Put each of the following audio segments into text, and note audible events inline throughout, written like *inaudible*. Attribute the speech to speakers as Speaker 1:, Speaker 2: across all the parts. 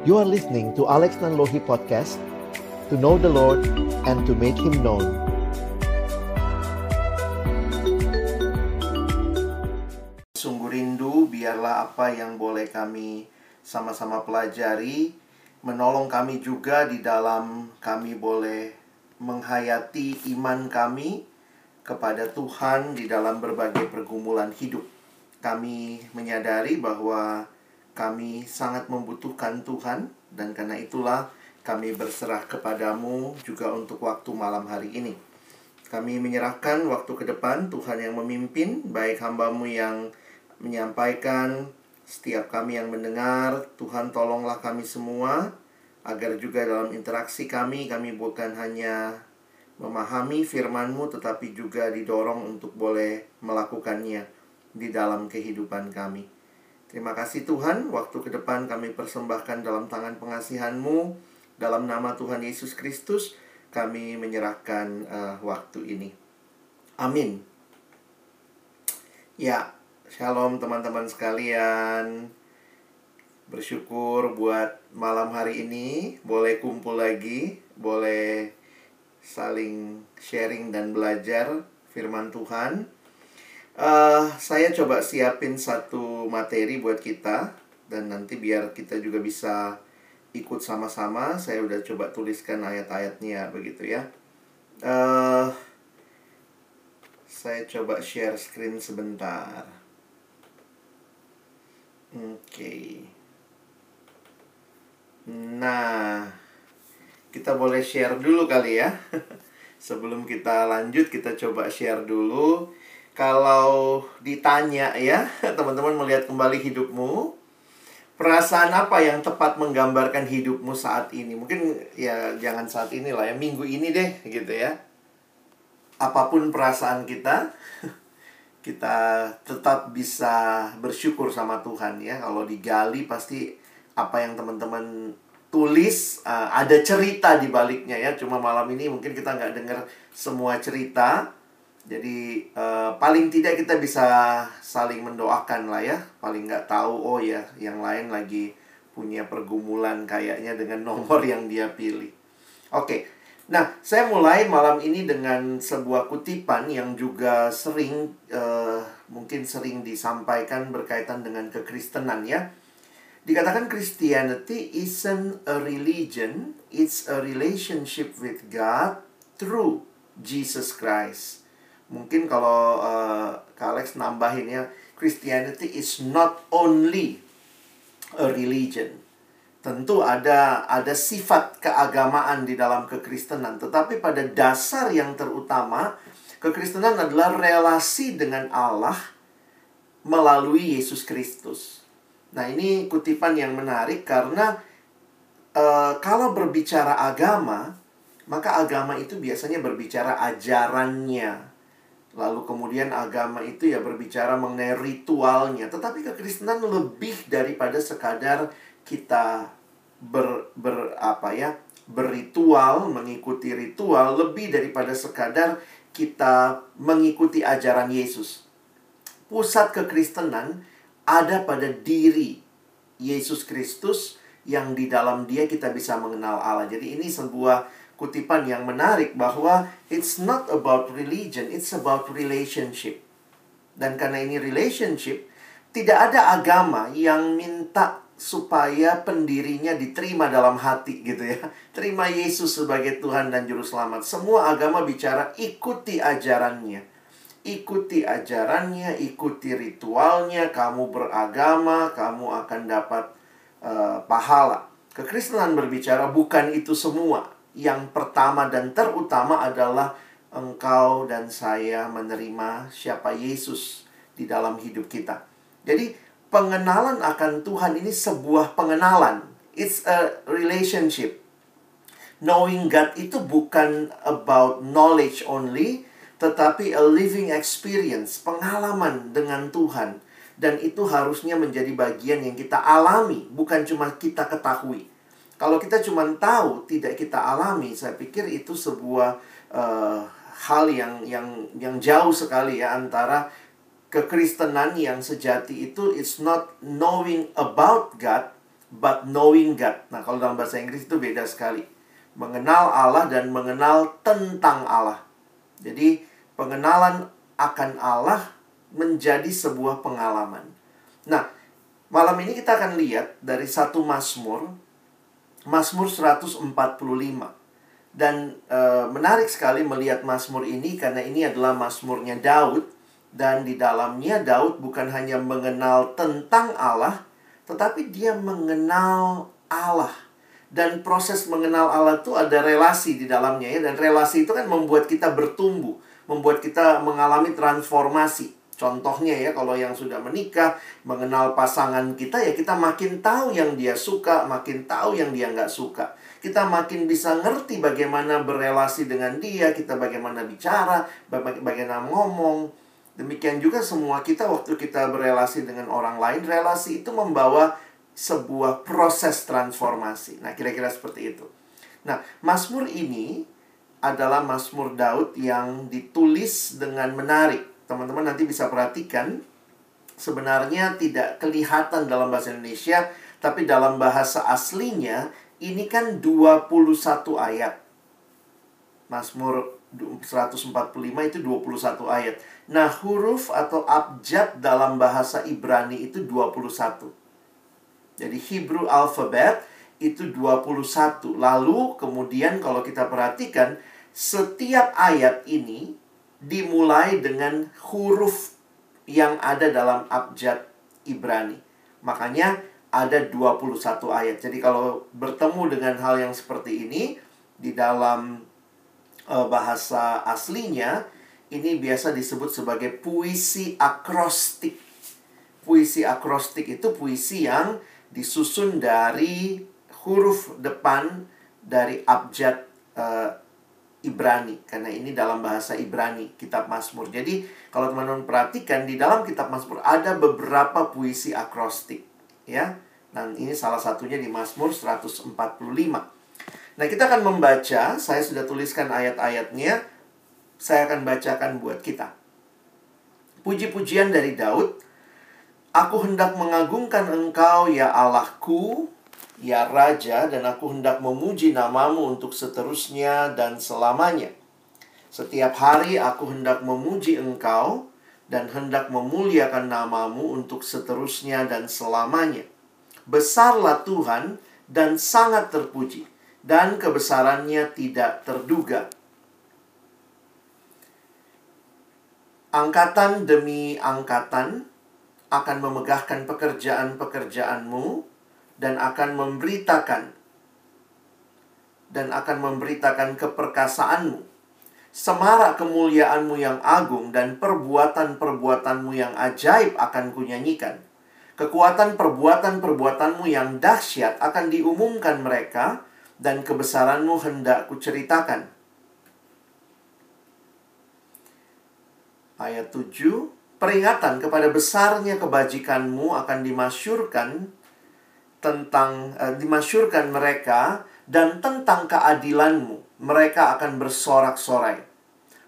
Speaker 1: You are listening to Alex Nanlohi Podcast To know the Lord and to make Him known
Speaker 2: Sungguh rindu biarlah apa yang boleh kami sama-sama pelajari Menolong kami juga di dalam kami boleh menghayati iman kami kepada Tuhan di dalam berbagai pergumulan hidup. Kami menyadari bahwa kami sangat membutuhkan Tuhan dan karena itulah kami berserah kepadamu juga untuk waktu malam hari ini. Kami menyerahkan waktu ke depan Tuhan yang memimpin, baik hambamu yang menyampaikan, setiap kami yang mendengar. Tuhan tolonglah kami semua, agar juga dalam interaksi kami, kami bukan hanya memahami firman-Mu tetapi juga didorong untuk boleh melakukannya di dalam kehidupan kami. Terima kasih Tuhan, waktu ke depan kami persembahkan dalam tangan pengasihan-Mu. Dalam nama Tuhan Yesus Kristus, kami menyerahkan uh, waktu ini. Amin. Ya, shalom teman-teman sekalian. Bersyukur buat malam hari ini boleh kumpul lagi, boleh saling sharing dan belajar firman Tuhan. Uh, saya coba siapin satu materi buat kita dan nanti biar kita juga bisa ikut sama-sama. Saya udah coba tuliskan ayat-ayatnya begitu ya. Uh, saya coba share screen sebentar. Oke. Okay. Nah, kita boleh share dulu kali ya. *laughs* Sebelum kita lanjut, kita coba share dulu kalau ditanya ya, *laughs* teman-teman melihat kembali hidupmu, perasaan apa yang tepat menggambarkan hidupmu saat ini? Mungkin ya jangan saat ini lah ya, minggu ini deh gitu ya. Apa pun perasaan kita, *laughs* kita tetap bisa bersyukur sama Tuhan ya. Kalau digali pasti apa yang teman-teman tulis uh, ada cerita di baliknya ya. Cuma malam ini mungkin kita nggak dengar semua cerita jadi uh, paling tidak kita bisa saling mendoakan lah ya. Paling nggak tahu oh ya yang lain lagi punya pergumulan kayaknya dengan *laughs* nomor yang dia pilih. Oke. Okay. Nah, saya mulai malam ini dengan sebuah kutipan yang juga sering uh, mungkin sering disampaikan berkaitan dengan kekristenan ya. Dikatakan Christianity isn't a religion, it's a relationship with God through Jesus Christ. Mungkin kalau uh, Kak Alex nambahin ya, Christianity is not only a religion. Tentu ada ada sifat keagamaan di dalam kekristenan, tetapi pada dasar yang terutama kekristenan adalah relasi dengan Allah melalui Yesus Kristus. Nah, ini kutipan yang menarik karena uh, kalau berbicara agama, maka agama itu biasanya berbicara ajarannya, Lalu kemudian agama itu ya berbicara mengenai ritualnya. Tetapi kekristenan lebih daripada sekadar kita ber, ber apa ya berritual, mengikuti ritual, lebih daripada sekadar kita mengikuti ajaran Yesus. Pusat kekristenan ada pada diri Yesus Kristus yang di dalam dia kita bisa mengenal Allah. Jadi ini sebuah kutipan yang menarik bahwa it's not about religion, it's about relationship. Dan karena ini relationship, tidak ada agama yang minta supaya pendirinya diterima dalam hati gitu ya. Terima Yesus sebagai Tuhan dan Juru Selamat. Semua agama bicara ikuti ajarannya. Ikuti ajarannya, ikuti ritualnya, kamu beragama, kamu akan dapat uh, pahala. Kekristenan berbicara bukan itu semua yang pertama dan terutama adalah engkau dan saya menerima siapa Yesus di dalam hidup kita. Jadi, pengenalan akan Tuhan ini sebuah pengenalan. It's a relationship. Knowing God itu bukan about knowledge only, tetapi a living experience, pengalaman dengan Tuhan. Dan itu harusnya menjadi bagian yang kita alami, bukan cuma kita ketahui. Kalau kita cuma tahu tidak kita alami, saya pikir itu sebuah uh, hal yang yang yang jauh sekali ya antara kekristenan yang sejati itu it's not knowing about God but knowing God. Nah, kalau dalam bahasa Inggris itu beda sekali. Mengenal Allah dan mengenal tentang Allah. Jadi, pengenalan akan Allah menjadi sebuah pengalaman. Nah, malam ini kita akan lihat dari satu Mazmur, Mazmur 145. Dan e, menarik sekali melihat Mazmur ini karena ini adalah Mazmurnya Daud dan di dalamnya Daud bukan hanya mengenal tentang Allah, tetapi dia mengenal Allah. Dan proses mengenal Allah itu ada relasi di dalamnya ya dan relasi itu kan membuat kita bertumbuh, membuat kita mengalami transformasi. Contohnya ya, kalau yang sudah menikah, mengenal pasangan kita ya kita makin tahu yang dia suka, makin tahu yang dia nggak suka. Kita makin bisa ngerti bagaimana berelasi dengan dia, kita bagaimana bicara, bagaimana ngomong. Demikian juga semua kita waktu kita berelasi dengan orang lain, relasi itu membawa sebuah proses transformasi. Nah, kira-kira seperti itu. Nah, Mazmur ini adalah Mazmur Daud yang ditulis dengan menarik teman-teman nanti bisa perhatikan sebenarnya tidak kelihatan dalam bahasa Indonesia tapi dalam bahasa aslinya ini kan 21 ayat. Mazmur 145 itu 21 ayat. Nah, huruf atau abjad dalam bahasa Ibrani itu 21. Jadi Hebrew alphabet itu 21. Lalu kemudian kalau kita perhatikan setiap ayat ini dimulai dengan huruf yang ada dalam abjad Ibrani. Makanya ada 21 ayat. Jadi kalau bertemu dengan hal yang seperti ini di dalam uh, bahasa aslinya ini biasa disebut sebagai puisi akrostik. Puisi akrostik itu puisi yang disusun dari huruf depan dari abjad uh, Ibrani karena ini dalam bahasa Ibrani kitab Mazmur. Jadi kalau teman-teman perhatikan di dalam kitab Mazmur ada beberapa puisi akrostik ya. Dan ini salah satunya di Mazmur 145. Nah, kita akan membaca, saya sudah tuliskan ayat-ayatnya. Saya akan bacakan buat kita. Puji-pujian dari Daud. Aku hendak mengagungkan Engkau ya Allahku ya Raja, dan aku hendak memuji namamu untuk seterusnya dan selamanya. Setiap hari aku hendak memuji engkau, dan hendak memuliakan namamu untuk seterusnya dan selamanya. Besarlah Tuhan dan sangat terpuji, dan kebesarannya tidak terduga. Angkatan demi angkatan akan memegahkan pekerjaan-pekerjaanmu, dan akan memberitakan dan akan memberitakan keperkasaanmu. Semarak kemuliaanmu yang agung dan perbuatan-perbuatanmu yang ajaib akan kunyanyikan. Kekuatan perbuatan-perbuatanmu yang dahsyat akan diumumkan mereka dan kebesaranmu hendak kuceritakan. Ayat 7 Peringatan kepada besarnya kebajikanmu akan dimasyurkan tentang uh, dimasyurkan mereka dan tentang keadilanmu mereka akan bersorak-sorai.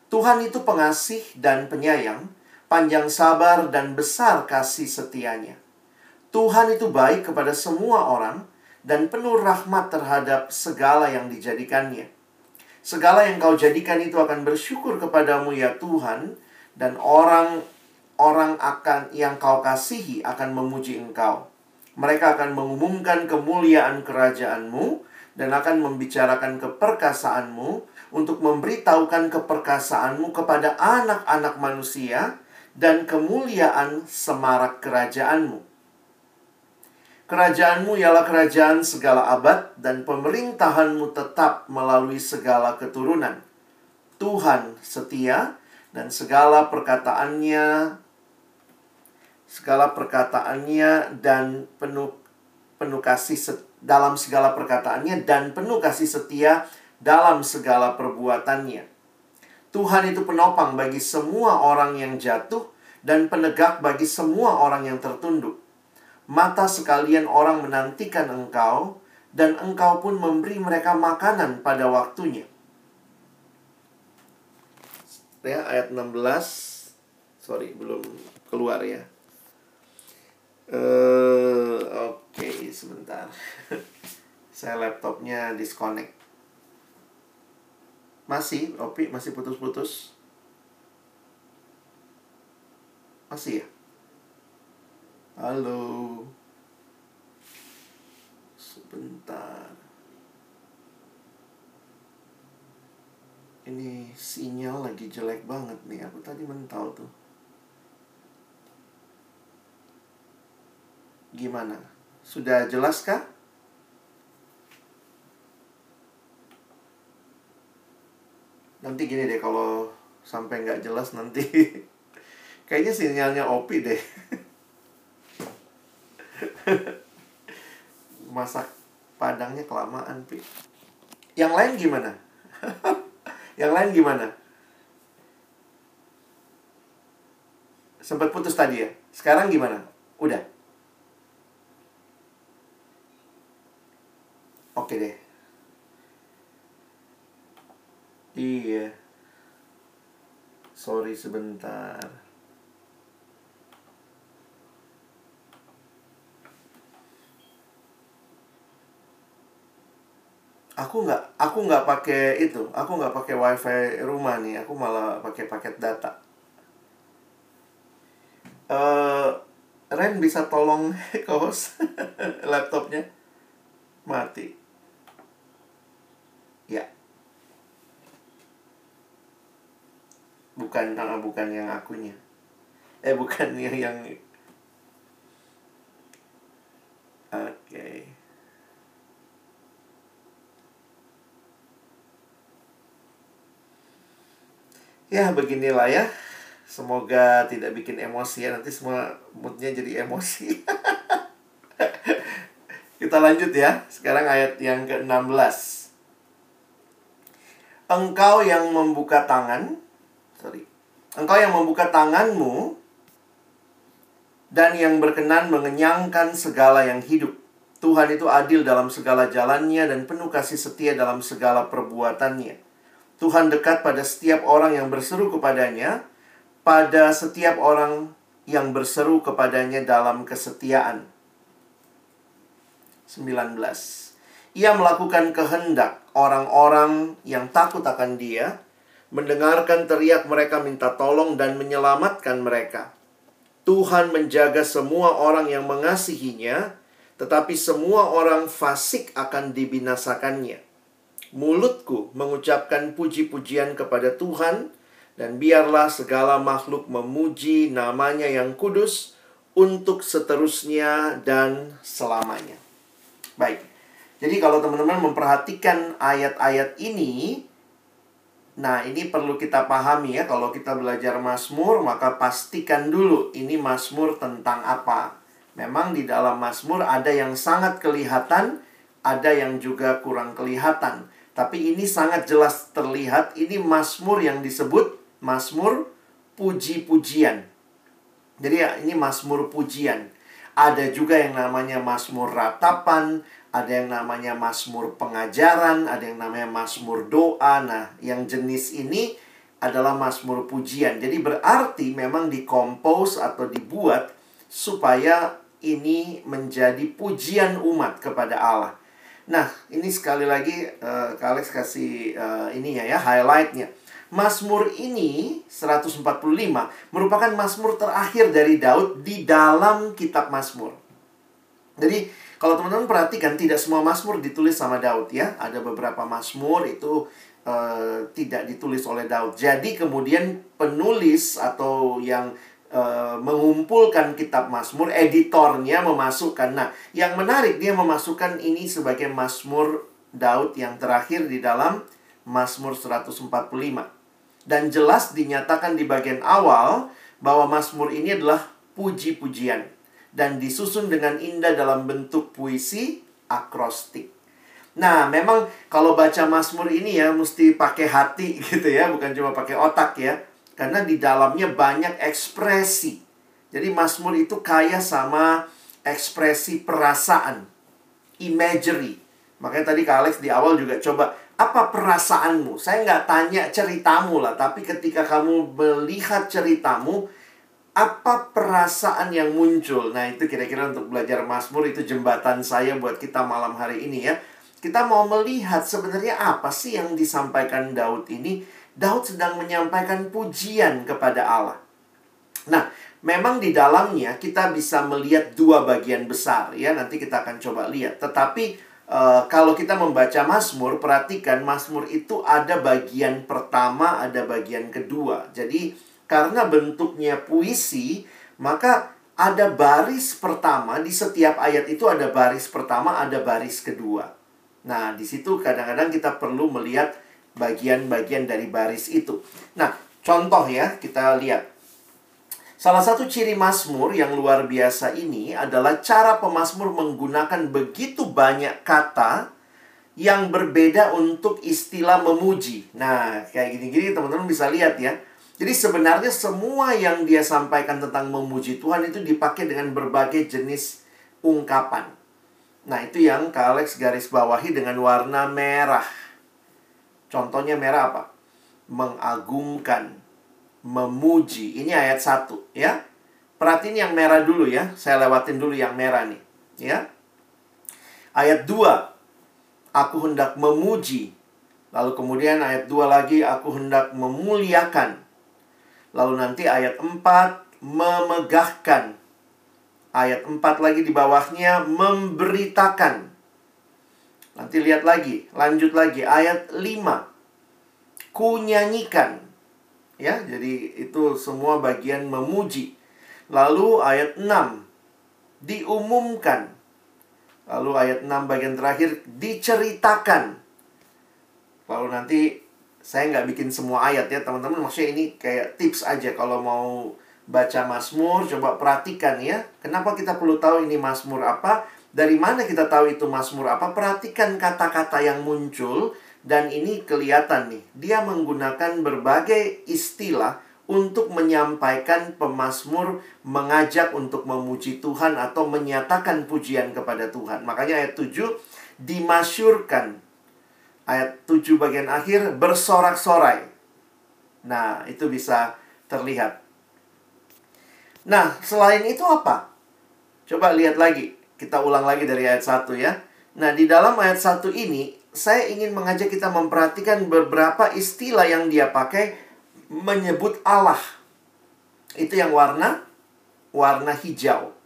Speaker 2: Tuhan itu pengasih dan penyayang, panjang sabar dan besar kasih setianya. Tuhan itu baik kepada semua orang dan penuh rahmat terhadap segala yang dijadikannya. Segala yang kau jadikan itu akan bersyukur kepadamu ya Tuhan dan orang orang akan yang kau kasihi akan memuji engkau. Mereka akan mengumumkan kemuliaan kerajaanmu dan akan membicarakan keperkasaanmu untuk memberitahukan keperkasaanmu kepada anak-anak manusia dan kemuliaan semarak kerajaanmu. Kerajaanmu ialah kerajaan segala abad dan pemerintahanmu tetap melalui segala keturunan. Tuhan setia dan segala perkataannya segala perkataannya dan penuh penuh kasih dalam segala perkataannya dan penuh kasih setia dalam segala perbuatannya. Tuhan itu penopang bagi semua orang yang jatuh dan penegak bagi semua orang yang tertunduk. Mata sekalian orang menantikan engkau dan engkau pun memberi mereka makanan pada waktunya. Ya, ayat 16 sorry belum keluar ya. Uh, Oke, okay. sebentar. *laughs* Saya laptopnya disconnect. Masih, Opi, masih putus-putus. Masih ya? Halo. Sebentar. Ini sinyal lagi jelek banget nih. Aku tadi mental tuh. Gimana? Sudah jelas kah? Nanti gini deh kalau sampai nggak jelas nanti *laughs* kayaknya sinyalnya Opi deh. *laughs* Masak padangnya kelamaan, Pi. Yang lain gimana? *laughs* Yang lain gimana? Sempat putus tadi ya. Sekarang gimana? Udah. Iya. Sorry sebentar. Aku nggak, aku nggak pakai itu. Aku nggak pakai wifi rumah nih. Aku malah pakai paket data. Eh, Ren bisa tolong *laughs* host *laughs* laptopnya mati. Bukan, ah, bukan yang akunya. Eh, bukan *laughs* yang yang. Oke. Ya, beginilah ya. Semoga tidak bikin emosi ya. Nanti semua moodnya jadi emosi. *laughs* Kita lanjut ya. Sekarang ayat yang ke-16. Engkau yang membuka tangan, sorry. Engkau yang membuka tanganmu dan yang berkenan mengenyangkan segala yang hidup. Tuhan itu adil dalam segala jalannya dan penuh kasih setia dalam segala perbuatannya. Tuhan dekat pada setiap orang yang berseru kepadanya, pada setiap orang yang berseru kepadanya dalam kesetiaan. 19. Ia melakukan kehendak orang-orang yang takut akan dia, mendengarkan teriak mereka minta tolong dan menyelamatkan mereka. Tuhan menjaga semua orang yang mengasihinya, tetapi semua orang fasik akan dibinasakannya. Mulutku mengucapkan puji-pujian kepada Tuhan, dan biarlah segala makhluk memuji namanya yang kudus untuk seterusnya dan selamanya. Baik, jadi kalau teman-teman memperhatikan ayat-ayat ini, nah ini perlu kita pahami ya, kalau kita belajar Mazmur, maka pastikan dulu ini Mazmur tentang apa. Memang di dalam Mazmur ada yang sangat kelihatan, ada yang juga kurang kelihatan. Tapi ini sangat jelas terlihat, ini Mazmur yang disebut Mazmur puji-pujian. Jadi ya, ini Mazmur pujian. Ada juga yang namanya Mazmur ratapan, ada yang namanya Mazmur pengajaran, ada yang namanya Mazmur doa. Nah, yang jenis ini adalah Mazmur pujian. Jadi berarti memang dikompos atau dibuat supaya ini menjadi pujian umat kepada Allah. Nah, ini sekali lagi uh, Kak kasih uh, ini ya ya highlightnya. Mazmur ini 145 merupakan Mazmur terakhir dari Daud di dalam kitab Mazmur. Jadi kalau teman-teman perhatikan tidak semua Mazmur ditulis sama Daud ya. Ada beberapa Mazmur itu uh, tidak ditulis oleh Daud. Jadi kemudian penulis atau yang uh, mengumpulkan kitab Mazmur, editornya memasukkan. Nah, yang menarik dia memasukkan ini sebagai Mazmur Daud yang terakhir di dalam Mazmur 145. Dan jelas dinyatakan di bagian awal bahwa Mazmur ini adalah puji-pujian dan disusun dengan indah dalam bentuk puisi akrostik. Nah, memang kalau baca Mazmur ini ya mesti pakai hati *laughs* gitu ya, bukan cuma pakai otak ya. Karena di dalamnya banyak ekspresi. Jadi Mazmur itu kaya sama ekspresi perasaan, imagery. Makanya tadi Kak Alex di awal juga coba apa perasaanmu? Saya nggak tanya ceritamu lah, tapi ketika kamu melihat ceritamu, apa perasaan yang muncul? Nah, itu kira-kira untuk belajar Mazmur itu jembatan saya buat kita malam hari ini ya. Kita mau melihat sebenarnya apa sih yang disampaikan Daud ini? Daud sedang menyampaikan pujian kepada Allah. Nah, memang di dalamnya kita bisa melihat dua bagian besar ya. Nanti kita akan coba lihat. Tetapi Uh, kalau kita membaca Mazmur, perhatikan Mazmur itu ada bagian pertama, ada bagian kedua. Jadi karena bentuknya puisi, maka ada baris pertama di setiap ayat itu ada baris pertama, ada baris kedua. Nah, di situ kadang-kadang kita perlu melihat bagian-bagian dari baris itu. Nah, contoh ya, kita lihat. Salah satu ciri Mazmur yang luar biasa ini adalah cara pemazmur menggunakan begitu banyak kata yang berbeda untuk istilah memuji. Nah, kayak gini-gini teman-teman bisa lihat ya. Jadi sebenarnya semua yang dia sampaikan tentang memuji Tuhan itu dipakai dengan berbagai jenis ungkapan. Nah, itu yang Kak Alex garis bawahi dengan warna merah. Contohnya merah apa? Mengagungkan, memuji. Ini ayat 1 ya. Perhatiin yang merah dulu ya. Saya lewatin dulu yang merah nih, ya. Ayat 2. Aku hendak memuji. Lalu kemudian ayat 2 lagi aku hendak memuliakan. Lalu nanti ayat 4 memegahkan. Ayat 4 lagi di bawahnya memberitakan. Nanti lihat lagi, lanjut lagi ayat 5. Kunyanyikan. Ya, jadi itu semua bagian memuji. Lalu ayat 6 diumumkan. Lalu ayat 6 bagian terakhir diceritakan. Lalu nanti saya nggak bikin semua ayat ya teman-teman. Maksudnya ini kayak tips aja kalau mau baca Mazmur coba perhatikan ya. Kenapa kita perlu tahu ini Mazmur apa? Dari mana kita tahu itu Mazmur apa? Perhatikan kata-kata yang muncul dan ini kelihatan nih. Dia menggunakan berbagai istilah untuk menyampaikan pemazmur mengajak untuk memuji Tuhan atau menyatakan pujian kepada Tuhan. Makanya ayat 7 dimasyurkan ayat 7 bagian akhir bersorak-sorai. Nah, itu bisa terlihat. Nah, selain itu apa? Coba lihat lagi. Kita ulang lagi dari ayat 1 ya. Nah, di dalam ayat 1 ini, saya ingin mengajak kita memperhatikan beberapa istilah yang dia pakai menyebut Allah. Itu yang warna warna hijau.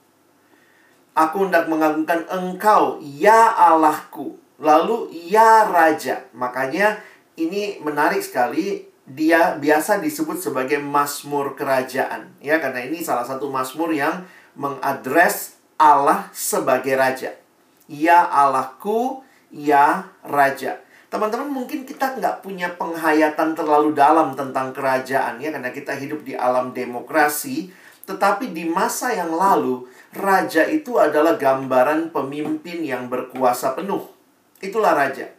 Speaker 2: Aku hendak mengagungkan engkau, ya Allahku. Lalu ya raja. Makanya ini menarik sekali dia biasa disebut sebagai Mazmur kerajaan ya karena ini salah satu Mazmur yang mengadres Allah sebagai raja. Ya Allahku, ya raja. Teman-teman mungkin kita nggak punya penghayatan terlalu dalam tentang kerajaan ya karena kita hidup di alam demokrasi. Tetapi di masa yang lalu, raja itu adalah gambaran pemimpin yang berkuasa penuh. Itulah raja.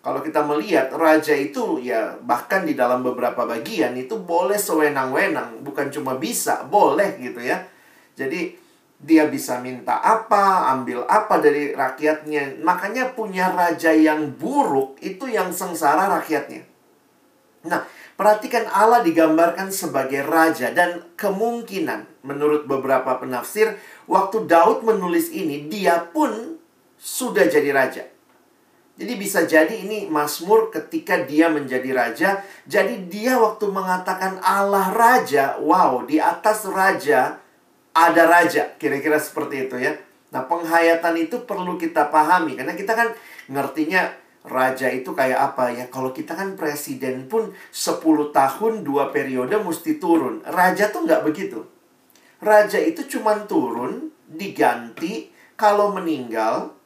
Speaker 2: Kalau kita melihat raja itu ya bahkan di dalam beberapa bagian itu boleh sewenang-wenang, bukan cuma bisa, boleh gitu ya. Jadi dia bisa minta apa, ambil apa dari rakyatnya. Makanya punya raja yang buruk itu yang sengsara rakyatnya. Nah, perhatikan Allah digambarkan sebagai raja dan kemungkinan menurut beberapa penafsir waktu Daud menulis ini dia pun sudah jadi raja. Jadi bisa jadi ini Mazmur ketika dia menjadi raja. Jadi dia waktu mengatakan Allah raja, wow, di atas raja ada raja. Kira-kira seperti itu ya. Nah, penghayatan itu perlu kita pahami karena kita kan ngertinya raja itu kayak apa ya. Kalau kita kan presiden pun 10 tahun dua periode mesti turun. Raja tuh nggak begitu. Raja itu cuma turun, diganti kalau meninggal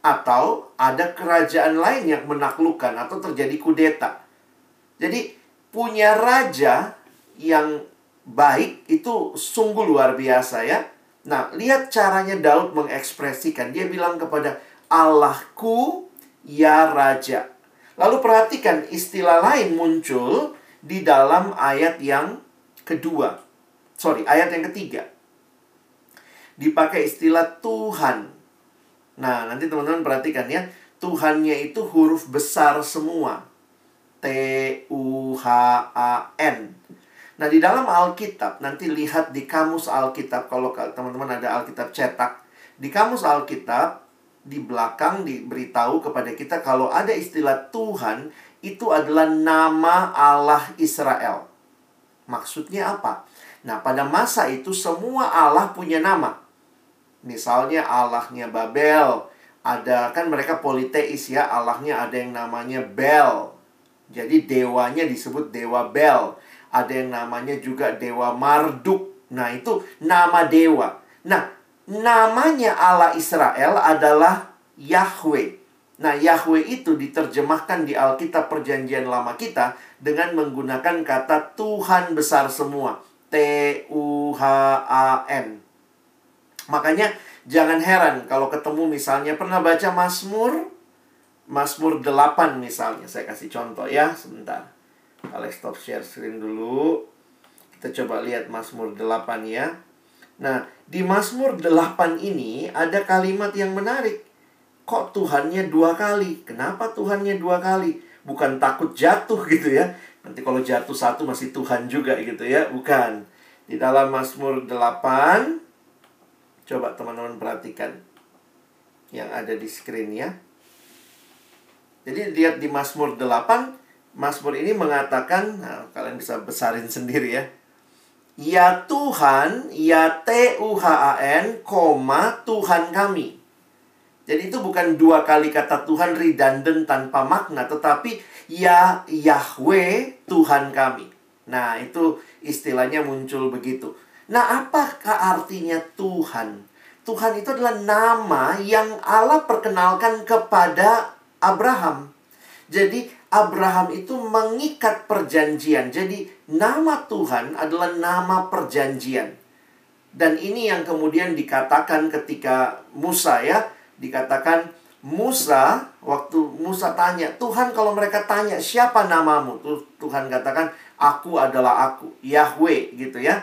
Speaker 2: atau ada kerajaan lain yang menaklukkan atau terjadi kudeta. Jadi punya raja yang baik itu sungguh luar biasa ya. Nah, lihat caranya Daud mengekspresikan. Dia bilang kepada Allahku ya raja. Lalu perhatikan istilah lain muncul di dalam ayat yang kedua. Sorry, ayat yang ketiga. Dipakai istilah Tuhan. Nah, nanti teman-teman perhatikan ya. Tuhannya itu huruf besar semua. T U H A N. Nah, di dalam Alkitab, nanti lihat di kamus Alkitab, kalau teman-teman ada Alkitab cetak, di kamus Alkitab, di belakang diberitahu kepada kita kalau ada istilah Tuhan, itu adalah nama Allah Israel. Maksudnya apa? Nah, pada masa itu semua Allah punya nama. Misalnya Allahnya Babel, ada kan mereka politeis ya, Allahnya ada yang namanya Bel. Jadi dewanya disebut dewa Bel ada yang namanya juga dewa Marduk. Nah, itu nama dewa. Nah, namanya Allah Israel adalah Yahweh. Nah, Yahweh itu diterjemahkan di Alkitab Perjanjian Lama kita dengan menggunakan kata Tuhan besar semua. T-U-H-A-N. Makanya jangan heran kalau ketemu misalnya pernah baca Mazmur Mazmur 8 misalnya. Saya kasih contoh ya, sebentar. Alex stop share screen dulu. Kita coba lihat Mazmur 8 ya. Nah, di Mazmur 8 ini ada kalimat yang menarik. Kok Tuhannya dua kali? Kenapa Tuhannya dua kali? Bukan takut jatuh gitu ya. Nanti kalau jatuh satu masih Tuhan juga gitu ya. Bukan. Di dalam Mazmur 8, coba teman-teman perhatikan yang ada di screen ya. Jadi lihat di Mazmur 8, Mazmur ini mengatakan, nah, kalian bisa besarin *laughs* sendiri ya. Ya Tuhan, ya T-U-H-A-N, koma Tuhan kami. Jadi itu bukan dua kali kata Tuhan redundant tanpa makna, tetapi ya Yahweh Tuhan kami. Nah, itu istilahnya muncul begitu. Nah, apakah artinya Tuhan? Tuhan itu adalah nama yang Allah perkenalkan kepada Abraham. Jadi Abraham itu mengikat perjanjian. Jadi nama Tuhan adalah nama perjanjian. Dan ini yang kemudian dikatakan ketika Musa ya, dikatakan Musa waktu Musa tanya, Tuhan kalau mereka tanya siapa namamu? Tuh Tuhan katakan, aku adalah aku, Yahweh gitu ya.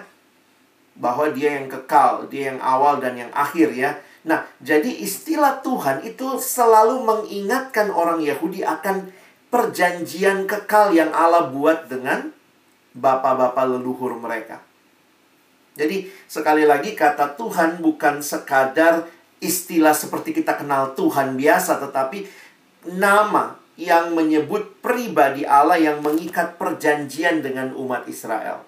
Speaker 2: Bahwa dia yang kekal, dia yang awal dan yang akhir ya. Nah, jadi istilah Tuhan itu selalu mengingatkan orang Yahudi akan perjanjian kekal yang Allah buat dengan bapak-bapak leluhur mereka. Jadi sekali lagi kata Tuhan bukan sekadar istilah seperti kita kenal Tuhan biasa tetapi nama yang menyebut pribadi Allah yang mengikat perjanjian dengan umat Israel.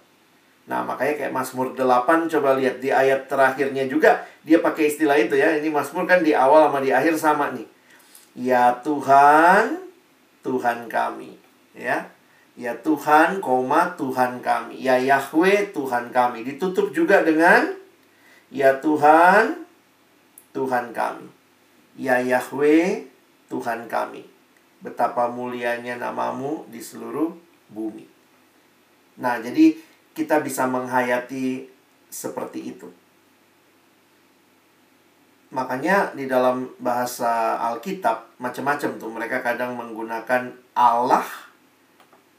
Speaker 2: Nah, makanya kayak Mazmur 8 coba lihat di ayat terakhirnya juga dia pakai istilah itu ya. Ini Mazmur kan di awal sama di akhir sama nih. Ya Tuhan, Tuhan kami. Ya. Ya Tuhan, koma Tuhan kami. Ya Yahweh, Tuhan kami. Ditutup juga dengan Ya Tuhan, Tuhan kami. Ya Yahweh, Tuhan kami. Betapa mulianya namamu di seluruh bumi. Nah, jadi kita bisa menghayati seperti itu. Makanya di dalam bahasa Alkitab macam-macam tuh mereka kadang menggunakan Allah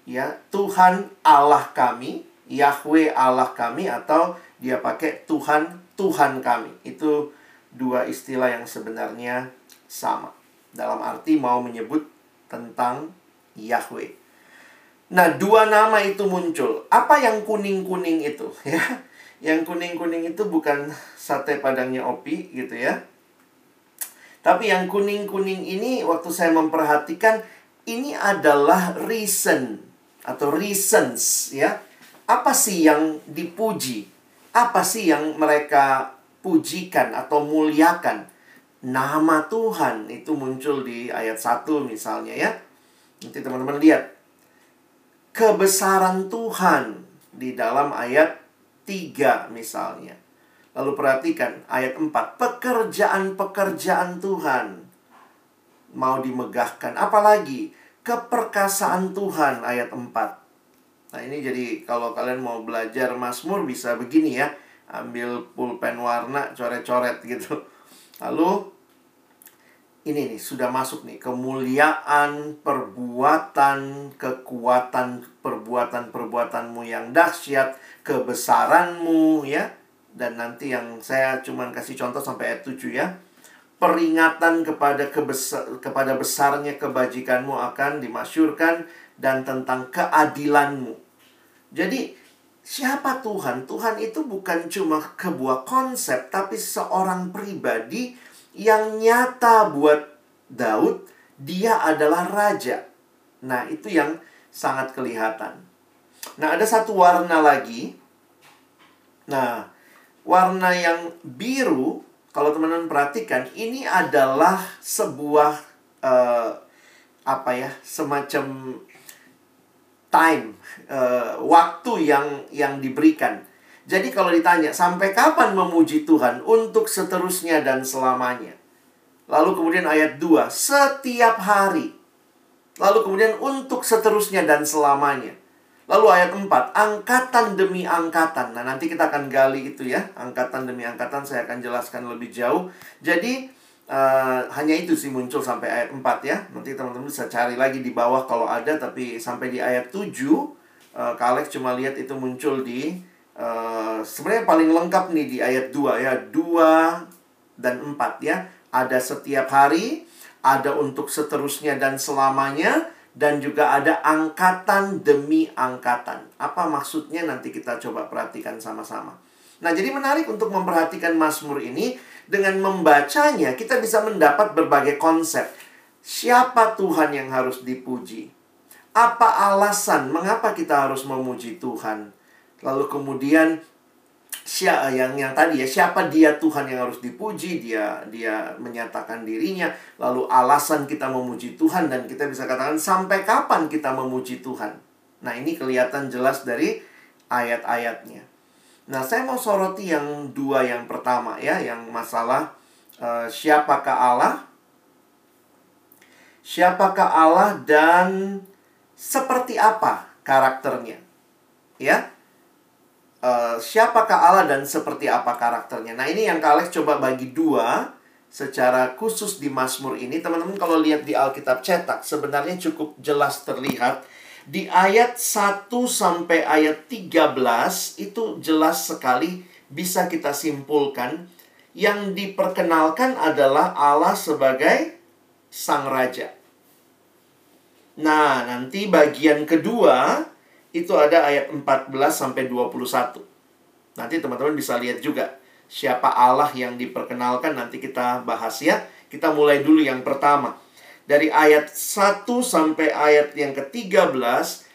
Speaker 2: ya, Tuhan Allah kami, Yahweh Allah kami atau dia pakai Tuhan Tuhan kami. Itu dua istilah yang sebenarnya sama. Dalam arti mau menyebut tentang Yahweh. Nah, dua nama itu muncul. Apa yang kuning-kuning itu *laughs* ya? Yang kuning-kuning itu bukan sate padangnya Opi gitu ya. Tapi yang kuning-kuning ini waktu saya memperhatikan ini adalah reason atau reasons ya. Apa sih yang dipuji? Apa sih yang mereka pujikan atau muliakan? Nama Tuhan itu muncul di ayat 1 misalnya ya. Nanti teman-teman lihat. Kebesaran Tuhan di dalam ayat 3 misalnya. Lalu perhatikan ayat 4. Pekerjaan-pekerjaan Tuhan mau dimegahkan. Apalagi keperkasaan Tuhan ayat 4. Nah ini jadi kalau kalian mau belajar Mazmur bisa begini ya. Ambil pulpen warna, coret-coret gitu. Lalu ini nih sudah masuk nih. Kemuliaan perbuatan kekuatan perbuatan perbuatanmu yang dahsyat kebesaranmu ya. Dan nanti yang saya cuman kasih contoh sampai ayat 7 ya. Peringatan kepada kebesar, kepada besarnya kebajikanmu akan dimasyurkan dan tentang keadilanmu. Jadi siapa Tuhan? Tuhan itu bukan cuma sebuah konsep, tapi seorang pribadi yang nyata buat Daud. Dia adalah raja. Nah, itu yang sangat kelihatan. Nah, ada satu warna lagi. Nah, warna yang biru, kalau teman-teman perhatikan, ini adalah sebuah uh, apa ya, semacam time, uh, waktu yang yang diberikan. Jadi kalau ditanya sampai kapan memuji Tuhan untuk seterusnya dan selamanya. Lalu kemudian ayat 2, setiap hari. Lalu kemudian untuk seterusnya dan selamanya. Lalu ayat 4, angkatan demi angkatan. Nah, nanti kita akan gali itu ya. Angkatan demi angkatan saya akan jelaskan lebih jauh. Jadi uh, hanya itu sih muncul sampai ayat 4 ya. Nanti teman-teman bisa cari lagi di bawah kalau ada tapi sampai di ayat 7 uh, eh, Kak Alex cuma lihat itu muncul di uh, sebenarnya paling lengkap nih di ayat 2 ya. 2 dan 4 ya. Ada setiap hari, ada untuk seterusnya dan selamanya dan juga ada angkatan demi angkatan. Apa maksudnya nanti kita coba perhatikan sama-sama. Nah, jadi menarik untuk memperhatikan Mazmur ini dengan membacanya kita bisa mendapat berbagai konsep. Siapa Tuhan yang harus dipuji? Apa alasan mengapa kita harus memuji Tuhan? Lalu kemudian siapa yang yang tadi ya siapa dia Tuhan yang harus dipuji dia dia menyatakan dirinya lalu alasan kita memuji Tuhan dan kita bisa katakan sampai kapan kita memuji Tuhan. Nah ini kelihatan jelas dari ayat-ayatnya. Nah saya mau soroti yang dua yang pertama ya yang masalah uh, siapakah Allah? Siapakah Allah dan seperti apa karakternya? Ya uh, siapakah Allah dan seperti apa karakternya. Nah ini yang Kak coba bagi dua secara khusus di Mazmur ini. Teman-teman kalau lihat di Alkitab cetak sebenarnya cukup jelas terlihat. Di ayat 1 sampai ayat 13 itu jelas sekali bisa kita simpulkan yang diperkenalkan adalah Allah sebagai sang raja. Nah, nanti bagian kedua itu ada ayat 14 sampai 21. Nanti teman-teman bisa lihat juga siapa Allah yang diperkenalkan nanti kita bahas ya. Kita mulai dulu yang pertama. Dari ayat 1 sampai ayat yang ke-13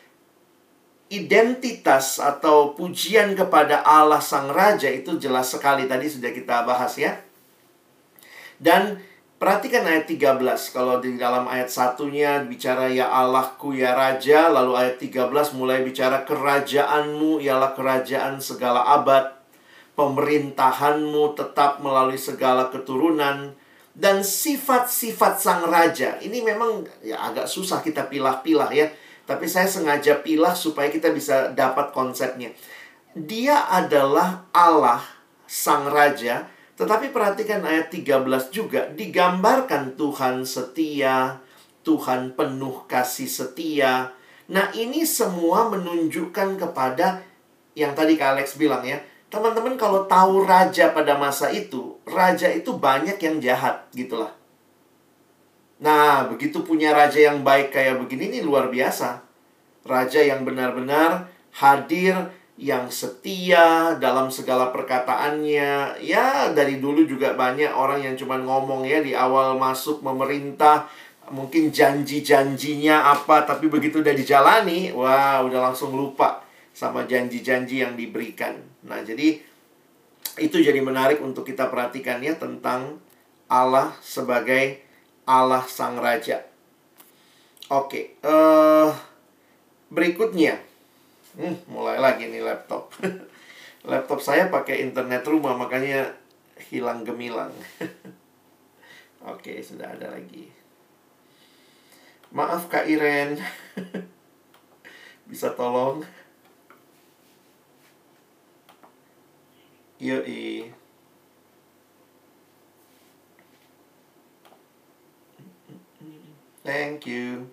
Speaker 2: identitas atau pujian kepada Allah Sang Raja itu jelas sekali tadi sudah kita bahas ya. Dan Perhatikan ayat 13. Kalau di dalam ayat satunya bicara ya Allahku ya Raja. Lalu ayat 13 mulai bicara kerajaanmu ialah kerajaan segala abad. Pemerintahanmu tetap melalui segala keturunan. Dan sifat-sifat sang raja. Ini memang ya agak susah kita pilah-pilah ya. Tapi saya sengaja pilah supaya kita bisa dapat konsepnya. Dia adalah Allah sang raja tetapi perhatikan ayat 13 juga digambarkan Tuhan setia, Tuhan penuh kasih setia. Nah, ini semua menunjukkan kepada yang tadi Kak Alex bilang ya. Teman-teman kalau tahu raja pada masa itu, raja itu banyak yang jahat gitulah. Nah, begitu punya raja yang baik kayak begini ini luar biasa. Raja yang benar-benar hadir yang setia dalam segala perkataannya. Ya, dari dulu juga banyak orang yang cuma ngomong ya di awal masuk memerintah, mungkin janji-janjinya apa, tapi begitu udah dijalani, wah udah langsung lupa sama janji-janji yang diberikan. Nah, jadi itu jadi menarik untuk kita perhatikan ya tentang Allah sebagai Allah Sang Raja. Oke, uh, berikutnya Hmm, mulai lagi nih laptop. *laughs* laptop saya pakai internet rumah makanya hilang gemilang. *laughs* Oke, sudah ada lagi. Maaf Kak Iren. *laughs* Bisa tolong? Yoi. Thank you.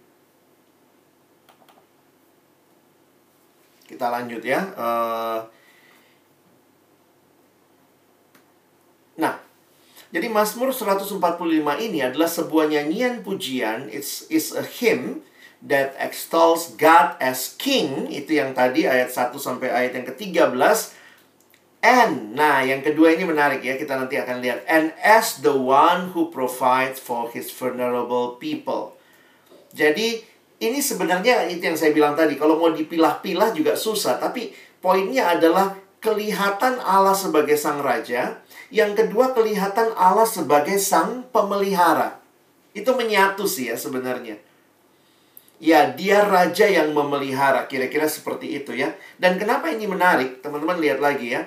Speaker 2: Kita lanjut ya. Uh, nah, jadi Mazmur 145 ini adalah sebuah nyanyian pujian, it's is a hymn that extols God as king. Itu yang tadi ayat 1 sampai ayat yang ke-13 and nah yang kedua ini menarik ya. Kita nanti akan lihat. And as the one who provides for his vulnerable people. Jadi ini sebenarnya itu yang saya bilang tadi kalau mau dipilah-pilah juga susah tapi poinnya adalah kelihatan Allah sebagai sang raja, yang kedua kelihatan Allah sebagai sang pemelihara. Itu menyatu sih ya sebenarnya. Ya, dia raja yang memelihara, kira-kira seperti itu ya. Dan kenapa ini menarik? Teman-teman lihat lagi ya.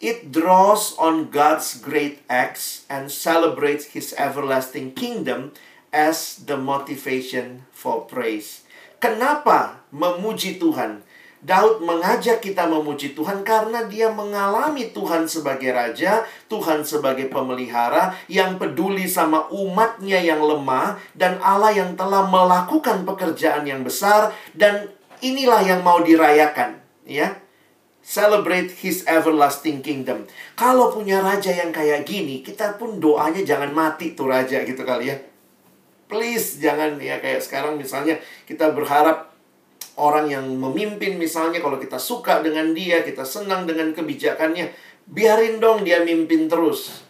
Speaker 2: It draws on God's great acts and celebrates his everlasting kingdom as the motivation for praise. Kenapa memuji Tuhan? Daud mengajak kita memuji Tuhan karena dia mengalami Tuhan sebagai raja, Tuhan sebagai pemelihara yang peduli sama umatnya yang lemah dan Allah yang telah melakukan pekerjaan yang besar dan inilah yang mau dirayakan, ya. Celebrate his everlasting kingdom. Kalau punya raja yang kayak gini, kita pun doanya jangan mati tuh raja gitu kali ya. Please jangan ya kayak sekarang misalnya kita berharap orang yang memimpin misalnya kalau kita suka dengan dia, kita senang dengan kebijakannya, biarin dong dia mimpin terus.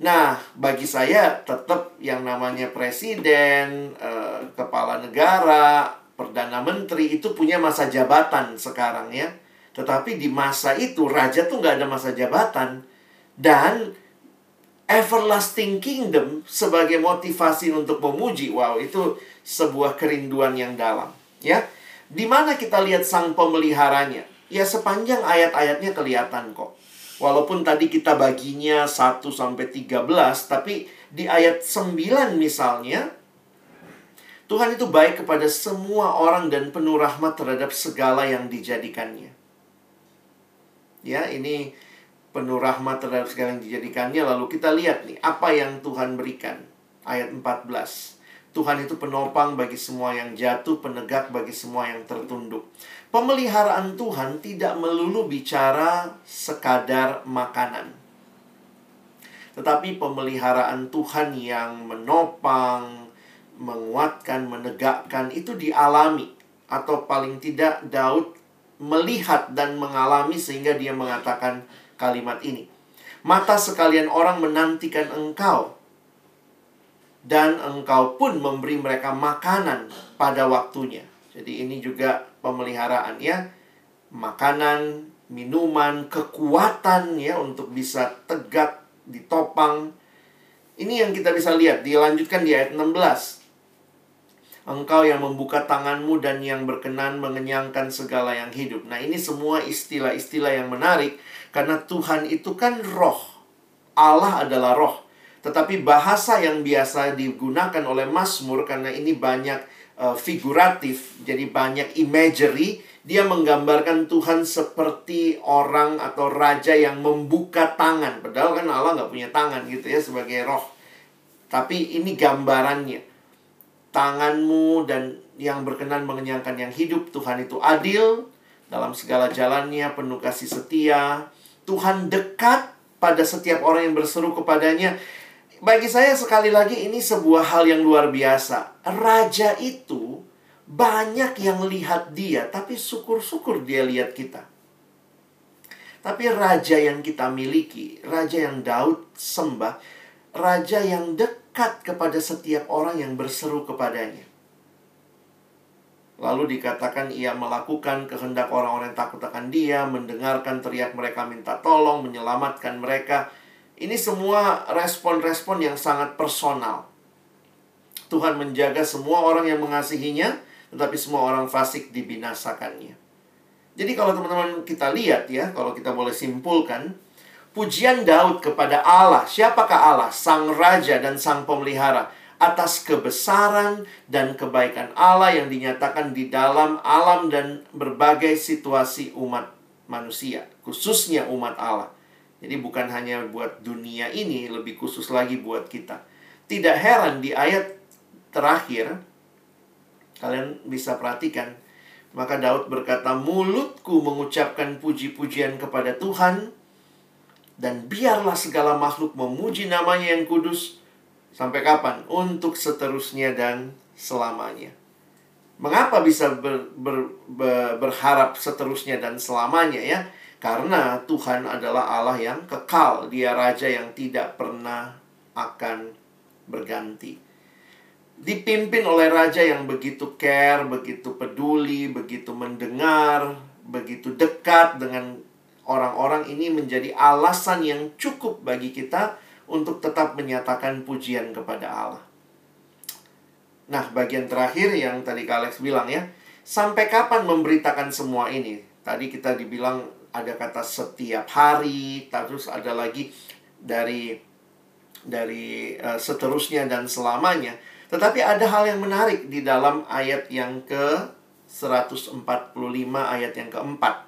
Speaker 2: Nah, bagi saya tetap yang namanya presiden, eh, kepala negara, perdana menteri itu punya masa jabatan sekarang ya. Tetapi di masa itu raja tuh nggak ada masa jabatan dan everlasting kingdom sebagai motivasi untuk memuji. Wow, itu sebuah kerinduan yang dalam, ya. Di mana kita lihat sang pemeliharanya? Ya sepanjang ayat-ayatnya kelihatan kok. Walaupun tadi kita baginya 1 sampai 13, tapi di ayat 9 misalnya Tuhan itu baik kepada semua orang dan penuh rahmat terhadap segala yang dijadikannya. Ya, ini penuh rahmat terhadap segala yang dijadikannya. Lalu kita lihat nih, apa yang Tuhan berikan. Ayat 14. Tuhan itu penopang bagi semua yang jatuh, penegak bagi semua yang tertunduk. Pemeliharaan Tuhan tidak melulu bicara sekadar makanan. Tetapi pemeliharaan Tuhan yang menopang, menguatkan, menegakkan itu dialami atau paling tidak Daud melihat dan mengalami sehingga dia mengatakan kalimat ini. Mata sekalian orang menantikan engkau dan engkau pun memberi mereka makanan pada waktunya. Jadi ini juga pemeliharaan ya. Makanan, minuman, kekuatan ya untuk bisa tegak ditopang. Ini yang kita bisa lihat dilanjutkan di ayat 16. Engkau yang membuka tanganmu dan yang berkenan mengenyangkan segala yang hidup. Nah, ini semua istilah-istilah yang menarik karena Tuhan itu kan roh. Allah adalah roh. Tetapi bahasa yang biasa digunakan oleh Mazmur karena ini banyak uh, figuratif, jadi banyak imagery, dia menggambarkan Tuhan seperti orang atau raja yang membuka tangan. Padahal kan Allah nggak punya tangan gitu ya sebagai roh. Tapi ini gambarannya. Tanganmu dan yang berkenan mengenyangkan yang hidup. Tuhan itu adil dalam segala jalannya, penuh kasih setia. Tuhan dekat pada setiap orang yang berseru kepadanya bagi saya sekali lagi ini sebuah hal yang luar biasa. Raja itu banyak yang lihat dia, tapi syukur-syukur dia lihat kita. Tapi raja yang kita miliki, raja yang Daud sembah, raja yang dekat kepada setiap orang yang berseru kepadanya. Lalu dikatakan ia melakukan kehendak orang-orang yang takut akan dia, mendengarkan teriak mereka minta tolong, menyelamatkan mereka. Ini semua respon-respon yang sangat personal. Tuhan menjaga semua orang yang mengasihinya, tetapi semua orang fasik dibinasakannya. Jadi kalau teman-teman kita lihat ya, kalau kita boleh simpulkan, pujian Daud kepada Allah, siapakah Allah? Sang Raja dan Sang Pemelihara atas kebesaran dan kebaikan Allah yang dinyatakan di dalam alam dan berbagai situasi umat manusia, khususnya umat Allah. Jadi bukan hanya buat dunia ini, lebih khusus lagi buat kita. Tidak heran di ayat terakhir, kalian bisa perhatikan, maka Daud berkata, mulutku mengucapkan puji-pujian kepada Tuhan, dan biarlah segala makhluk memuji namanya yang kudus, sampai kapan? Untuk seterusnya dan selamanya. Mengapa bisa ber, ber, ber, berharap seterusnya dan selamanya ya? Karena Tuhan adalah Allah yang kekal, Dia raja yang tidak pernah akan berganti. Dipimpin oleh raja yang begitu care, begitu peduli, begitu mendengar, begitu dekat dengan orang-orang ini menjadi alasan yang cukup bagi kita untuk tetap menyatakan pujian kepada Allah. Nah, bagian terakhir yang tadi Kak Alex bilang ya, sampai kapan memberitakan semua ini? Tadi kita dibilang ada kata setiap hari, terus ada lagi dari dari uh, seterusnya dan selamanya. Tetapi ada hal yang menarik di dalam ayat yang ke 145 ayat yang keempat.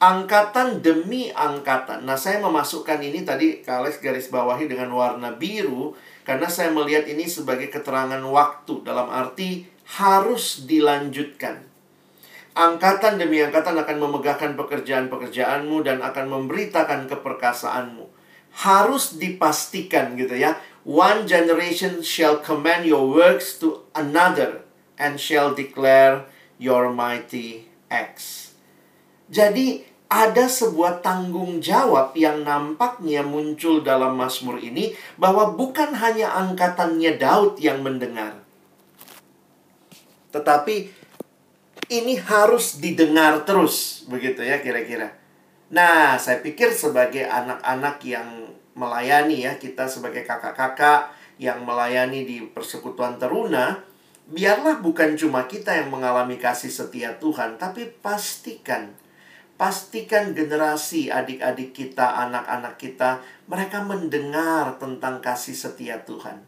Speaker 2: Angkatan demi angkatan. Nah, saya memasukkan ini tadi Kales garis bawahi dengan warna biru karena saya melihat ini sebagai keterangan waktu dalam arti harus dilanjutkan. Angkatan demi angkatan akan memegahkan pekerjaan-pekerjaanmu dan akan memberitakan keperkasaanmu. Harus dipastikan gitu ya. One generation shall command your works to another and shall declare your mighty acts. Jadi ada sebuah tanggung jawab yang nampaknya muncul dalam Mazmur ini bahwa bukan hanya angkatannya Daud yang mendengar. Tetapi ini harus didengar terus, begitu ya kira-kira. Nah, saya pikir sebagai anak-anak yang melayani ya, kita sebagai kakak-kakak yang melayani di persekutuan teruna, biarlah bukan cuma kita yang mengalami kasih setia Tuhan, tapi pastikan pastikan generasi adik-adik kita, anak-anak kita, mereka mendengar tentang kasih setia Tuhan.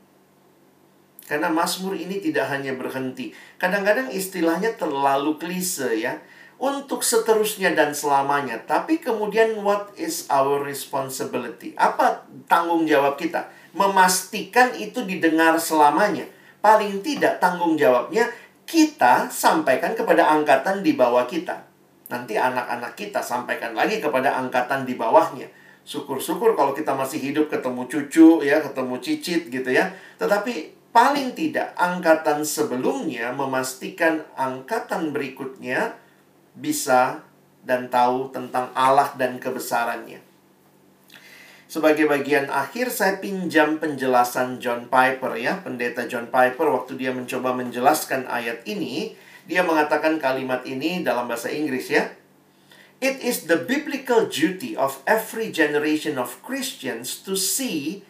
Speaker 2: Karena Mazmur ini tidak hanya berhenti. Kadang-kadang istilahnya terlalu klise ya. Untuk seterusnya dan selamanya. Tapi kemudian what is our responsibility? Apa tanggung jawab kita? Memastikan itu didengar selamanya. Paling tidak tanggung jawabnya kita sampaikan kepada angkatan di bawah kita. Nanti anak-anak kita sampaikan lagi kepada angkatan di bawahnya. Syukur-syukur kalau kita masih hidup ketemu cucu ya, ketemu cicit gitu ya. Tetapi paling tidak angkatan sebelumnya memastikan angkatan berikutnya bisa dan tahu tentang Allah dan kebesarannya. Sebagai bagian akhir saya pinjam penjelasan John Piper ya, pendeta John Piper waktu dia mencoba menjelaskan ayat ini dia mengatakan kalimat ini dalam bahasa Inggris ya. It is the biblical duty of every generation of Christians to see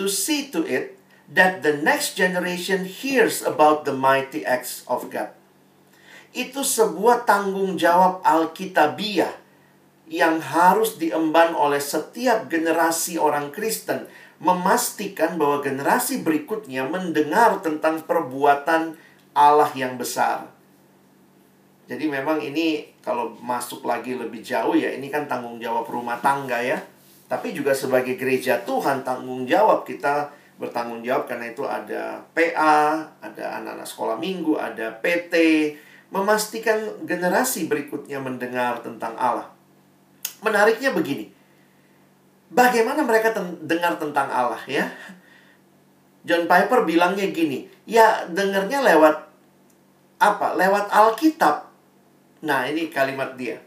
Speaker 2: to see to it that the next generation hears about the mighty acts of God. Itu sebuah tanggung jawab Alkitabiah yang harus diemban oleh setiap generasi orang Kristen memastikan bahwa generasi berikutnya mendengar tentang perbuatan Allah yang besar. Jadi memang ini kalau masuk lagi lebih jauh ya ini kan tanggung jawab rumah tangga ya. Tapi juga sebagai gereja Tuhan tanggung jawab kita bertanggung jawab karena itu ada PA, ada anak-anak sekolah minggu, ada PT, memastikan generasi berikutnya mendengar tentang Allah. Menariknya begini. Bagaimana mereka ten dengar tentang Allah ya? John Piper bilangnya gini, ya dengarnya lewat apa? Lewat Alkitab Nah, ini kalimat dia.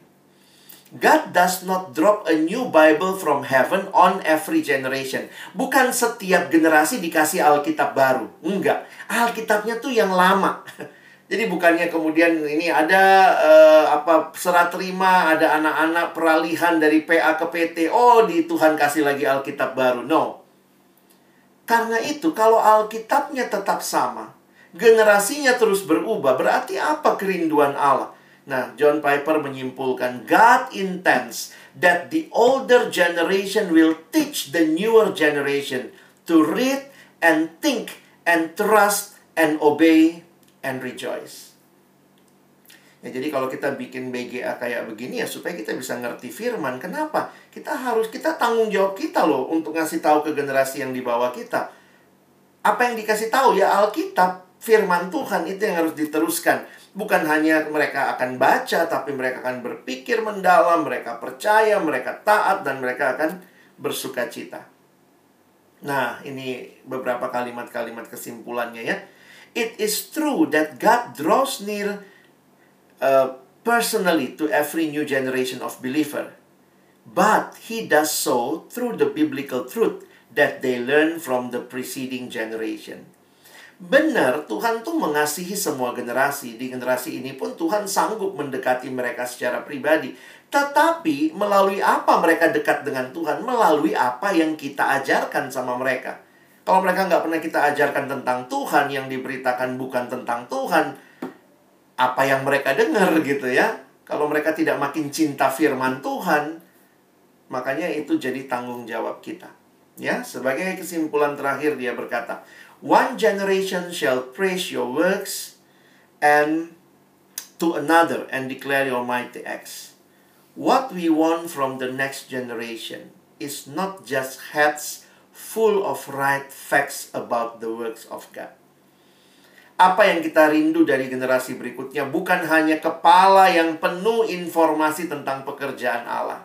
Speaker 2: God does not drop a new Bible from heaven on every generation. Bukan setiap generasi dikasih Alkitab baru. Enggak. Alkitabnya tuh yang lama. *laughs* Jadi bukannya kemudian ini ada uh, apa serah terima, ada anak-anak peralihan dari PA ke PT. Oh, di Tuhan kasih lagi Alkitab baru. No. Karena itu kalau Alkitabnya tetap sama, generasinya terus berubah, berarti apa kerinduan Allah? Nah, John Piper menyimpulkan God intends that the older generation will teach the newer generation to read and think and trust and obey and rejoice. Ya, jadi kalau kita bikin BGA kayak begini ya supaya kita bisa ngerti firman. Kenapa? Kita harus kita tanggung jawab kita loh untuk ngasih tahu ke generasi yang di bawah kita. Apa yang dikasih tahu ya Alkitab, firman Tuhan itu yang harus diteruskan Bukan hanya mereka akan baca, tapi mereka akan berpikir mendalam, mereka percaya, mereka taat, dan mereka akan bersuka cita. Nah, ini beberapa kalimat-kalimat kesimpulannya ya. It is true that God draws near uh, personally to every new generation of believer. But he does so through the biblical truth that they learn from the preceding generation. Benar, Tuhan tuh mengasihi semua generasi. Di generasi ini pun Tuhan sanggup mendekati mereka secara pribadi. Tetapi melalui apa mereka dekat dengan Tuhan? Melalui apa yang kita ajarkan sama mereka. Kalau mereka nggak pernah kita ajarkan tentang Tuhan, yang diberitakan bukan tentang Tuhan, apa yang mereka dengar gitu ya. Kalau mereka tidak makin cinta firman Tuhan, makanya itu jadi tanggung jawab kita. Ya, sebagai kesimpulan terakhir dia berkata, One generation shall praise your works and to another and declare your mighty acts. What we want from the next generation is not just heads full of right facts about the works of God. Apa yang kita rindu dari generasi berikutnya bukan hanya kepala yang penuh informasi tentang pekerjaan Allah.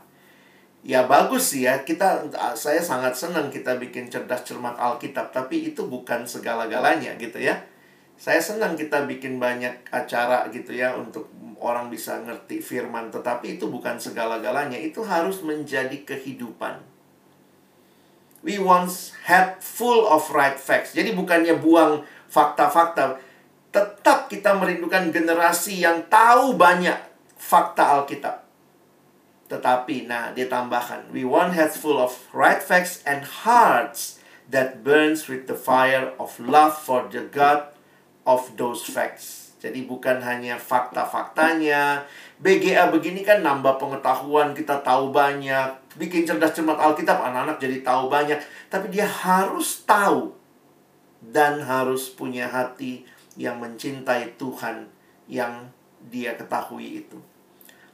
Speaker 2: Ya bagus sih ya, kita saya sangat senang kita bikin cerdas cermat Alkitab, tapi itu bukan segala-galanya gitu ya. Saya senang kita bikin banyak acara gitu ya untuk orang bisa ngerti firman, tetapi itu bukan segala-galanya, itu harus menjadi kehidupan we once had full of right facts. Jadi bukannya buang fakta-fakta, tetap kita merindukan generasi yang tahu banyak fakta Alkitab. Tetapi, nah, dia tambahkan, we want heads full of right facts and hearts that burns with the fire of love for the God of those facts. Jadi bukan hanya fakta-faktanya. BGA begini kan nambah pengetahuan, kita tahu banyak. Bikin cerdas cermat Alkitab, anak-anak jadi tahu banyak. Tapi dia harus tahu dan harus punya hati yang mencintai Tuhan yang dia ketahui itu.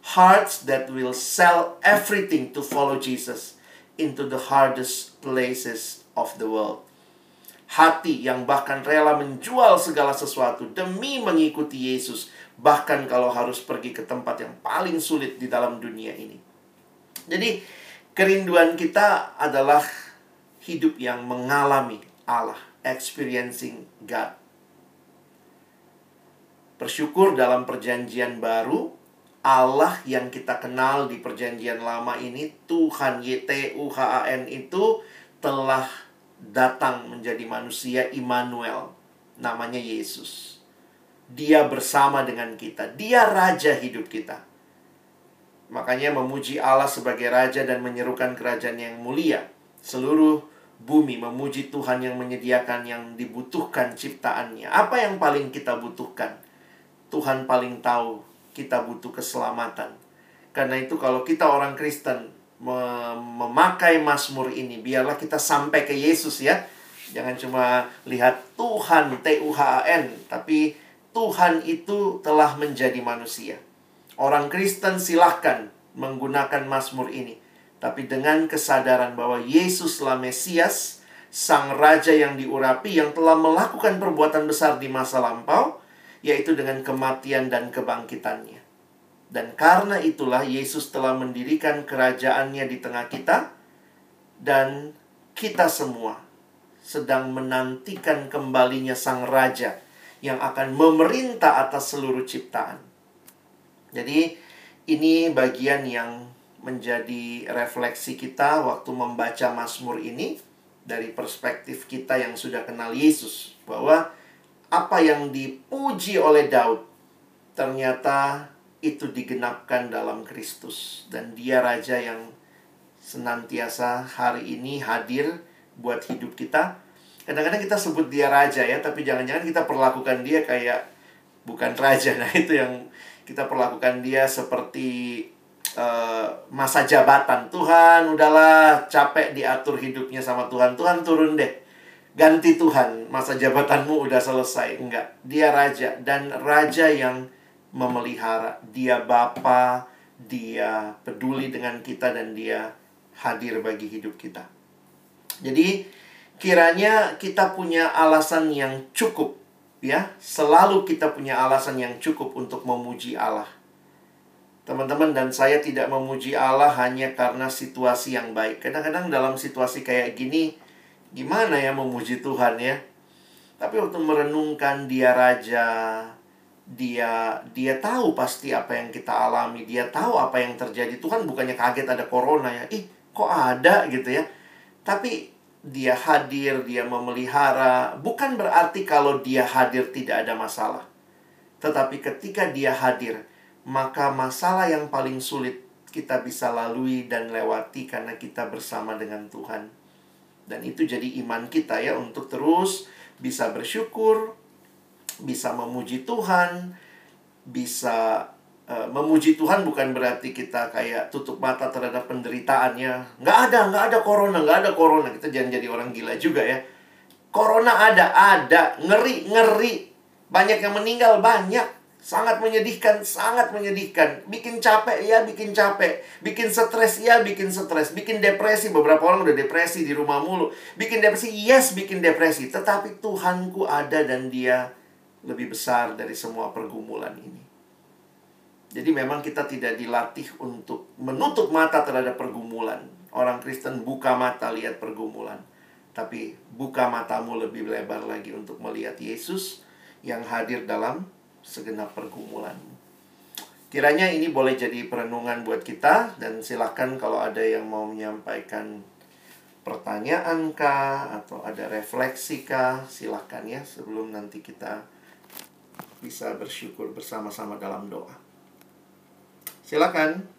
Speaker 2: Hearts that will sell everything to follow Jesus into the hardest places of the world hati yang bahkan rela menjual segala sesuatu demi mengikuti Yesus, bahkan kalau harus pergi ke tempat yang paling sulit di dalam dunia ini. Jadi, kerinduan kita adalah hidup yang mengalami Allah, experiencing God. Bersyukur dalam perjanjian baru, Allah yang kita kenal di perjanjian lama ini, Tuhan YTUHAN itu telah datang menjadi manusia Immanuel, namanya Yesus. Dia bersama dengan kita, dia raja hidup kita. Makanya memuji Allah sebagai raja dan menyerukan kerajaan yang mulia. Seluruh bumi memuji Tuhan yang menyediakan yang dibutuhkan ciptaannya. Apa yang paling kita butuhkan? Tuhan paling tahu kita butuh keselamatan. Karena itu kalau kita orang Kristen memakai Mazmur ini biarlah kita sampai ke Yesus ya jangan cuma lihat Tuhan T U H A N tapi Tuhan itu telah menjadi manusia orang Kristen silahkan menggunakan Mazmur ini tapi dengan kesadaran bahwa Yesuslah Mesias sang raja yang diurapi yang telah melakukan perbuatan besar di masa lampau yaitu dengan kematian dan kebangkitannya dan karena itulah Yesus telah mendirikan kerajaannya di tengah kita dan kita semua sedang menantikan kembalinya sang raja yang akan memerintah atas seluruh ciptaan. Jadi ini bagian yang menjadi refleksi kita waktu membaca Mazmur ini dari perspektif kita yang sudah kenal Yesus bahwa apa yang dipuji oleh Daud ternyata itu digenapkan dalam Kristus dan dia raja yang senantiasa hari ini hadir buat hidup kita. Kadang-kadang kita sebut dia raja ya, tapi jangan-jangan kita perlakukan dia kayak bukan raja. Nah, itu yang kita perlakukan dia seperti uh, masa jabatan. Tuhan, udahlah capek diatur hidupnya sama Tuhan. Tuhan turun deh. Ganti Tuhan, masa jabatanmu udah selesai. Enggak, dia raja dan raja yang memelihara. Dia Bapa, dia peduli dengan kita dan dia hadir bagi hidup kita. Jadi kiranya kita punya alasan yang cukup ya, selalu kita punya alasan yang cukup untuk memuji Allah. Teman-teman dan saya tidak memuji Allah hanya karena situasi yang baik. Kadang-kadang dalam situasi kayak gini gimana ya memuji Tuhan ya? Tapi waktu merenungkan dia raja, dia dia tahu pasti apa yang kita alami, dia tahu apa yang terjadi. Tuhan bukannya kaget ada corona ya. Ih, kok ada gitu ya. Tapi dia hadir, dia memelihara, bukan berarti kalau dia hadir tidak ada masalah. Tetapi ketika dia hadir, maka masalah yang paling sulit kita bisa lalui dan lewati karena kita bersama dengan Tuhan. Dan itu jadi iman kita ya untuk terus bisa bersyukur, bisa memuji Tuhan, bisa uh, memuji Tuhan bukan berarti kita kayak tutup mata terhadap penderitaannya. Nggak ada, nggak ada corona, nggak ada corona. Kita jangan jadi orang gila juga ya. Corona ada, ada. Ngeri, ngeri. Banyak yang meninggal, banyak. Sangat menyedihkan, sangat menyedihkan. Bikin capek, ya bikin capek. Bikin stres, ya bikin stres. Bikin depresi, beberapa orang udah depresi di rumah mulu. Bikin depresi, yes bikin depresi. Tetapi Tuhanku ada dan dia lebih besar dari semua pergumulan ini. Jadi memang kita tidak dilatih untuk menutup mata terhadap pergumulan. Orang Kristen buka mata lihat pergumulan. Tapi buka matamu lebih lebar lagi untuk melihat Yesus yang hadir dalam segenap pergumulanmu. Kiranya ini boleh jadi perenungan buat kita dan silakan kalau ada yang mau menyampaikan pertanyaan kah atau ada refleksi kah silakan ya sebelum nanti kita bisa bersyukur bersama-sama dalam doa. Silakan.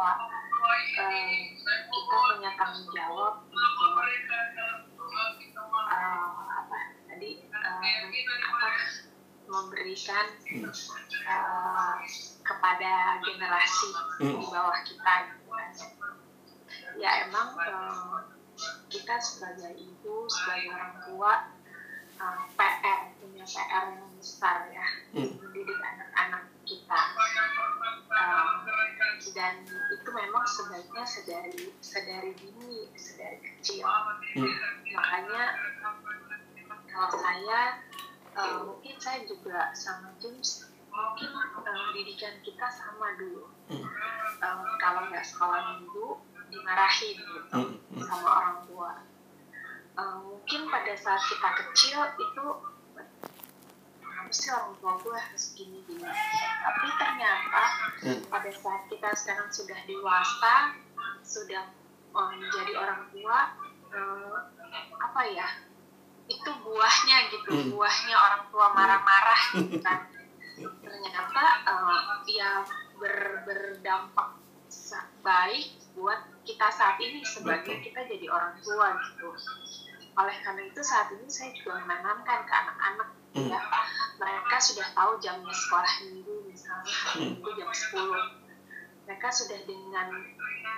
Speaker 3: Bahwa um, kita punya tanggung jawab untuk uh, apa tadi uh, apa memberikan uh, kepada generasi di bawah kita ya emang uh, kita sebagai ibu sebagai orang tua uh, PR punya PR yang besar ya mendidik anak-anak sebaiknya sedari sedari dini sedari kecil hmm. makanya kalau saya uh, mungkin saya juga sama James mungkin uh, didikan kita sama dulu hmm. uh, kalau nggak sekolah minggu dimarahin gitu hmm. hmm. sama orang tua uh, mungkin pada saat kita kecil itu sih orang tua gue harus gini gini. Tapi ternyata hmm. pada saat kita sekarang sudah dewasa sudah oh, menjadi orang tua eh, apa ya itu buahnya gitu hmm. buahnya orang tua marah-marah *laughs* gitu kan. Ternyata uh, ya ber, berdampak baik buat kita saat ini sebagai kita jadi orang tua gitu. Oleh karena itu saat ini saya juga menanamkan ke anak-anak ya mereka sudah tahu jamnya sekolah minggu misalnya hari hmm. minggu jam 10 mereka sudah dengan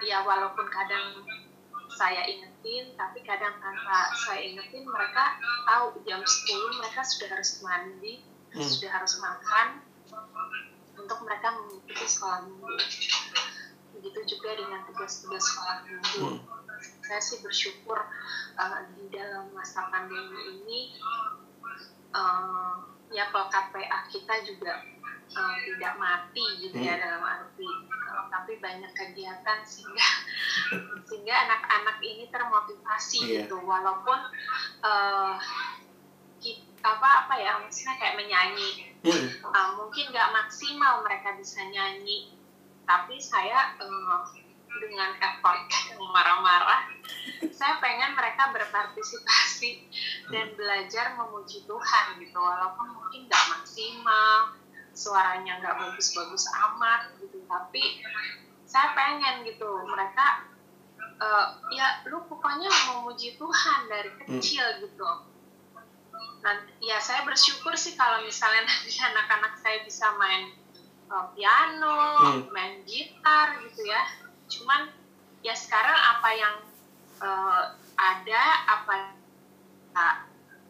Speaker 3: ya walaupun kadang saya ingetin tapi kadang tanpa saya ingetin mereka tahu jam 10 mereka sudah harus mandi hmm. sudah harus makan untuk mereka mengikuti sekolah minggu begitu juga dengan tugas-tugas sekolah minggu hmm. saya sih bersyukur uh, di dalam masa pandemi ini uh, ya pelekat PA kita juga uh, tidak mati gitu ya hmm. dalam arti uh, tapi banyak kegiatan sehingga *laughs* sehingga anak-anak ini termotivasi yeah. gitu walaupun uh, kita, apa apa ya maksudnya kayak menyanyi hmm. uh, mungkin nggak maksimal mereka bisa nyanyi tapi saya uh, dengan effort marah-marah saya pengen mereka berpartisipasi dan belajar memuji Tuhan gitu walaupun mungkin nggak maksimal suaranya nggak bagus-bagus amat gitu tapi saya pengen gitu mereka uh, ya lu pokoknya memuji Tuhan dari kecil hmm. gitu nanti ya saya bersyukur sih kalau misalnya *laughs* nanti anak-anak saya bisa main uh, piano hmm. main gitar gitu ya cuman ya sekarang apa yang uh, ada apa uh,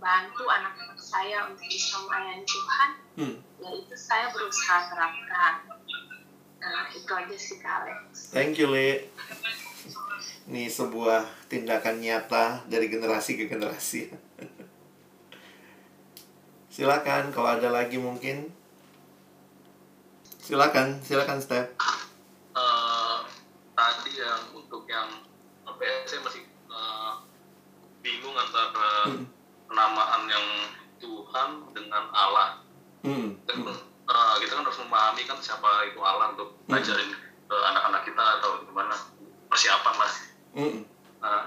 Speaker 3: bantu anak-anak saya untuk bisa melayani Tuhan hmm. ya itu saya berusaha terapkan nah itu aja sih Kak Alex
Speaker 2: thank you Le ini sebuah tindakan nyata dari generasi ke generasi *laughs* Silakan kalau ada lagi mungkin. Silakan, silakan Step.
Speaker 4: Uh, tadi yang untuk yang apa ya, saya masih uh, bingung antara hmm. penamaan yang Tuhan dengan Allah. Hmm. Dan, uh, kita kan harus memahami kan siapa itu Allah untuk hmm. ngajarin uh, anak-anak kita atau gimana persiapan lah. Hmm. Nah,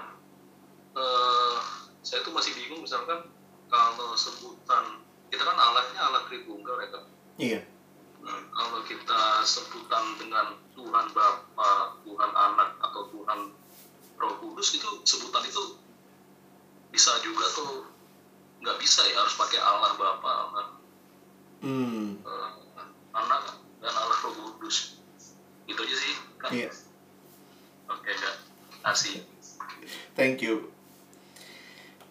Speaker 4: uh, saya tuh masih bingung misalkan kalau sebutan kita kan Allahnya Allah Tritunggal ya kan.
Speaker 2: Iya
Speaker 4: kalau kita sebutan dengan Tuhan Bapa, Tuhan Anak atau Tuhan Roh Kudus itu sebutan itu bisa juga tuh nggak bisa ya harus pakai Allah Bapa, Allah hmm. uh, Anak dan Allah Roh Kudus. Itu aja sih kan. Iya. Oke, okay, kasih.
Speaker 2: Thank you.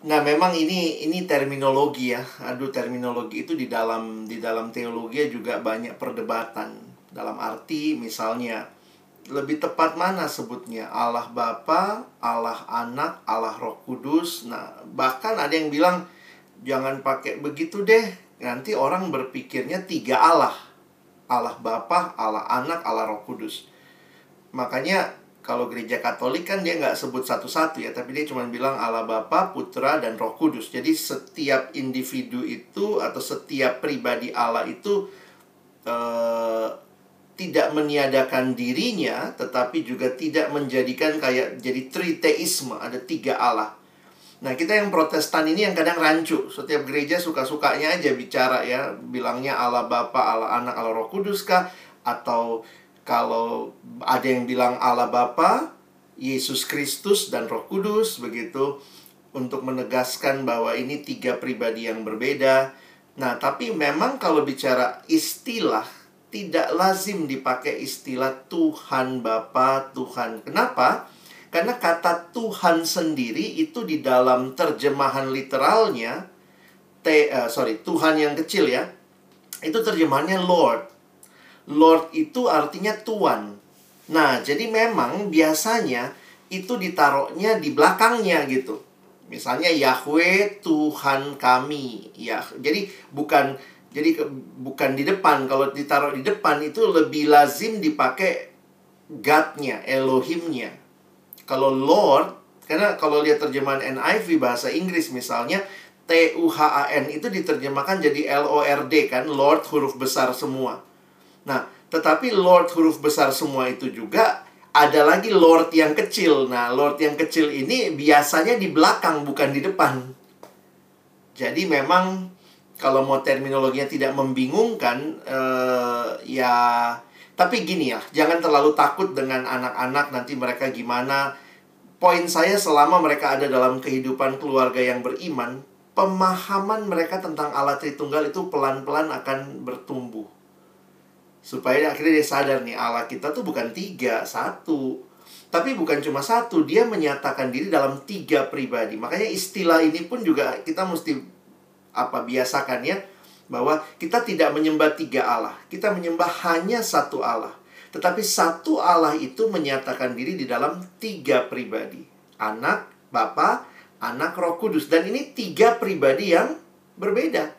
Speaker 2: Nah, memang ini ini terminologi ya. Aduh, terminologi itu di dalam di dalam teologi juga banyak perdebatan. Dalam arti misalnya lebih tepat mana sebutnya? Allah Bapa, Allah Anak, Allah Roh Kudus. Nah, bahkan ada yang bilang jangan pakai begitu deh. Nanti orang berpikirnya tiga Allah. Allah Bapa, Allah Anak, Allah Roh Kudus. Makanya kalau gereja Katolik kan dia nggak sebut satu-satu ya, tapi dia cuma bilang Allah Bapa, Putra, dan Roh Kudus. Jadi setiap individu itu atau setiap pribadi Allah itu uh, tidak meniadakan dirinya, tetapi juga tidak menjadikan kayak jadi triteisme, ada tiga Allah. Nah, kita yang protestan ini yang kadang rancu. Setiap gereja suka-sukanya aja bicara ya, bilangnya Allah Bapa, Allah Anak, Allah Roh Kudus kah? Atau kalau ada yang bilang Allah Bapa, Yesus Kristus dan Roh Kudus begitu untuk menegaskan bahwa ini tiga pribadi yang berbeda. Nah, tapi memang kalau bicara istilah tidak lazim dipakai istilah Tuhan Bapa, Tuhan. Kenapa? Karena kata Tuhan sendiri itu di dalam terjemahan literalnya T, uh, sorry, Tuhan yang kecil ya. Itu terjemahannya Lord. Lord itu artinya tuan. Nah, jadi memang biasanya itu ditaruhnya di belakangnya gitu. Misalnya Yahweh Tuhan kami. Ya, jadi bukan jadi bukan di depan. Kalau ditaruh di depan itu lebih lazim dipakai God-nya, Elohimnya. Kalau Lord, karena kalau lihat terjemahan NIV bahasa Inggris misalnya T U H A N itu diterjemahkan jadi L O R D kan, Lord huruf besar semua. Nah, tetapi Lord huruf besar semua itu juga ada lagi Lord yang kecil. Nah, Lord yang kecil ini biasanya di belakang bukan di depan. Jadi memang kalau mau terminologinya tidak membingungkan uh, ya tapi gini ya, jangan terlalu takut dengan anak-anak nanti mereka gimana. Poin saya selama mereka ada dalam kehidupan keluarga yang beriman, pemahaman mereka tentang Allah Tritunggal itu pelan-pelan akan bertumbuh. Supaya akhirnya dia sadar nih Allah kita tuh bukan tiga satu. Tapi bukan cuma satu dia menyatakan diri dalam tiga pribadi. Makanya istilah ini pun juga kita mesti apa biasakan ya bahwa kita tidak menyembah tiga Allah kita menyembah hanya satu Allah tetapi satu Allah itu menyatakan diri di dalam tiga pribadi anak Bapa anak Roh Kudus dan ini tiga pribadi yang berbeda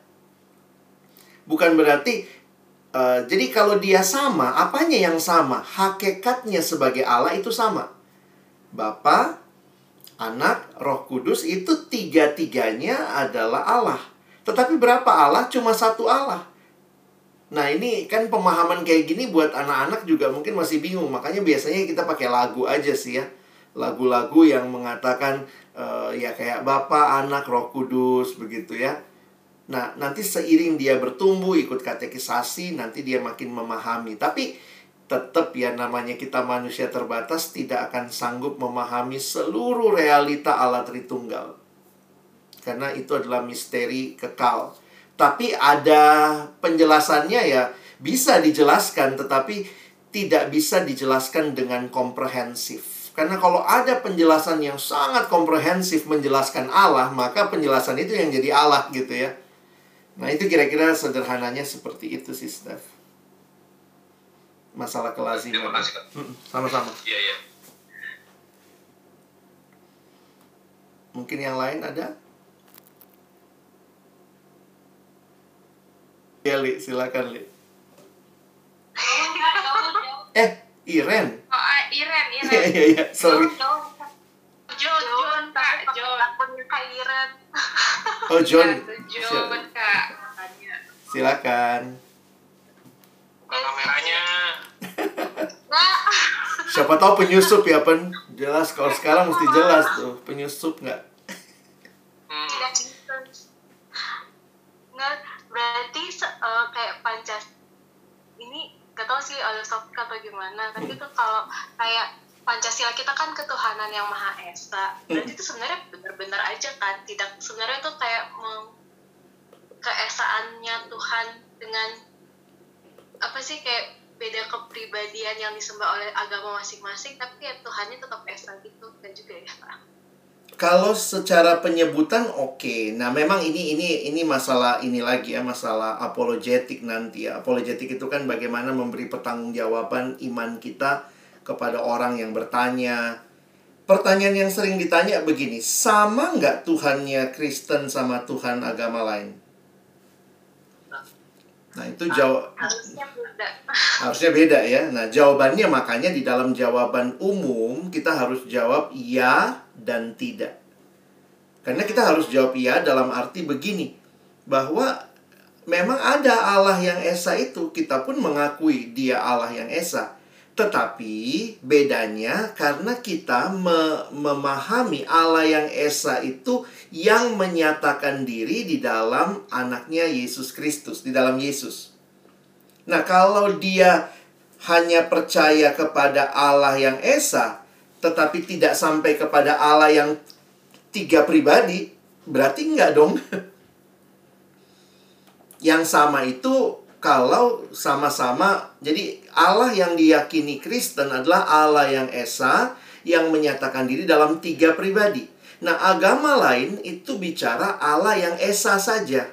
Speaker 2: bukan berarti Eh, jadi kalau dia sama, apanya yang sama? Hakikatnya sebagai Allah itu sama. Bapa, Anak, Roh Kudus itu tiga-tiganya adalah Allah. Tetapi berapa Allah? Cuma satu Allah. Nah ini kan pemahaman kayak gini buat anak-anak juga mungkin masih bingung. Makanya biasanya kita pakai lagu aja sih ya. Lagu-lagu yang mengatakan uh, ya kayak Bapa, Anak, Roh Kudus begitu ya Nah, nanti seiring dia bertumbuh, ikut katekisasi, nanti dia makin memahami. Tapi tetap ya namanya kita manusia terbatas tidak akan sanggup memahami seluruh realita Allah Tritunggal. Karena itu adalah misteri kekal. Tapi ada penjelasannya ya bisa dijelaskan tetapi tidak bisa dijelaskan dengan komprehensif. Karena kalau ada penjelasan yang sangat komprehensif menjelaskan Allah, maka penjelasan itu yang jadi Allah gitu ya. Nah, itu kira-kira sederhananya seperti itu sih, Steph. Masalah kelaziman. Terima kasih, Sama-sama.
Speaker 4: Iya, iya.
Speaker 2: Mungkin yang lain ada? Ya, Li, silakan, Li. Eh, Iren.
Speaker 3: Oh, ah, Iren,
Speaker 2: Iya,
Speaker 3: Iren.
Speaker 2: iya, iya. Sorry.
Speaker 3: Jon, Jon, Jon, Kak, Jon. Akunnya Kak Iren. *laughs*
Speaker 2: Oh, John.
Speaker 3: Jon, Kak.
Speaker 2: Silakan.
Speaker 4: Buka kameranya.
Speaker 2: Siapa tahu penyusup ya, Pen. Jelas kalau sekarang mesti jelas tuh, penyusup nggak?
Speaker 3: Filsafat atau gimana? Tapi tuh kalau kayak Pancasila kita kan ketuhanan yang maha esa. Berarti
Speaker 2: Hmm.
Speaker 3: itu sebenarnya benar-benar aja kan? Tidak sebenarnya tuh kayak meng, keesaannya Tuhan dengan apa sih kayak beda kepribadian yang disembah oleh agama masing-masing tapi ya Tuhannya tetap esa gitu. Kan juga ya Pak
Speaker 2: Kalau secara penyebutan oke. Nah, memang ini ini ini masalah ini lagi ya, masalah apologetik nanti ya. Apologetik itu kan bagaimana memberi pertanggungjawaban iman kita kepada orang yang bertanya. Pertanyaan yang sering ditanya begini, sama nggak Tuhannya Kristen sama Tuhan agama lain? Nah, itu jawab
Speaker 3: harusnya beda
Speaker 2: harusnya beda ya. Nah, jawabannya makanya di dalam jawaban umum kita harus jawab iya dan tidak. Karena kita harus jawab iya dalam arti begini, bahwa memang ada Allah yang esa itu, kita pun mengakui dia Allah yang esa. Tetapi bedanya karena kita me- memahami Allah yang esa itu yang menyatakan diri di dalam anaknya Yesus Kristus, di dalam Yesus. Nah, kalau dia hanya percaya kepada Allah yang esa, tetapi tidak sampai kepada Allah yang tiga pribadi, berarti enggak dong. *laughs* yang sama itu kalau sama-sama, jadi Allah yang diyakini Kristen adalah Allah yang esa, yang menyatakan diri dalam tiga pribadi. Nah, agama lain itu bicara Allah yang esa saja.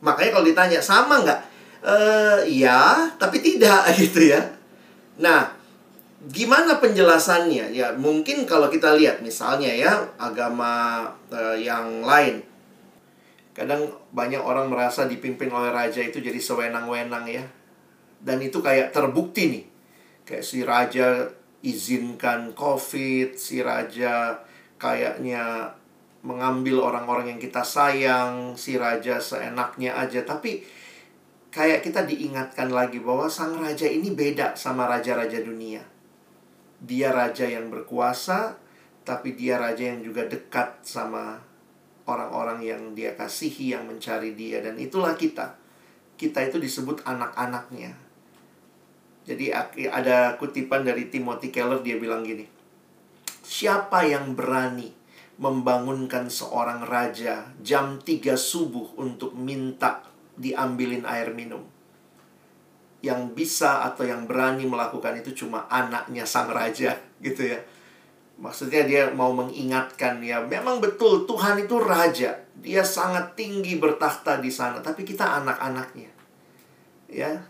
Speaker 2: Makanya kalau ditanya, sama nggak? Eh, ya, tapi tidak *laughs* gitu ya. Nah, gimana penjelasannya? Ya, mungkin kalau kita lihat misalnya ya agama eh, yang lain. Kadang banyak orang merasa dipimpin oleh raja itu jadi sewenang-wenang ya. Dan itu kayak terbukti nih. Kayak si raja izinkan COVID, si raja kayaknya mengambil orang-orang yang kita sayang, si raja seenaknya aja. Tapi kayak kita diingatkan lagi bahwa sang raja ini beda sama raja-raja dunia. Dia raja yang berkuasa, tapi dia raja yang juga dekat sama orang-orang yang dia kasihi, yang mencari dia. Dan itulah kita. Kita itu disebut anak-anaknya. Jadi ada kutipan dari Timothy Keller, dia bilang gini. Siapa yang berani membangunkan seorang raja jam 3 subuh untuk minta diambilin air minum. Yang bisa atau yang berani melakukan itu cuma anaknya sang raja gitu ya. Maksudnya dia mau mengingatkan ya, memang betul Tuhan itu raja. Dia sangat tinggi bertakhta di sana, tapi kita anak-anaknya. Ya.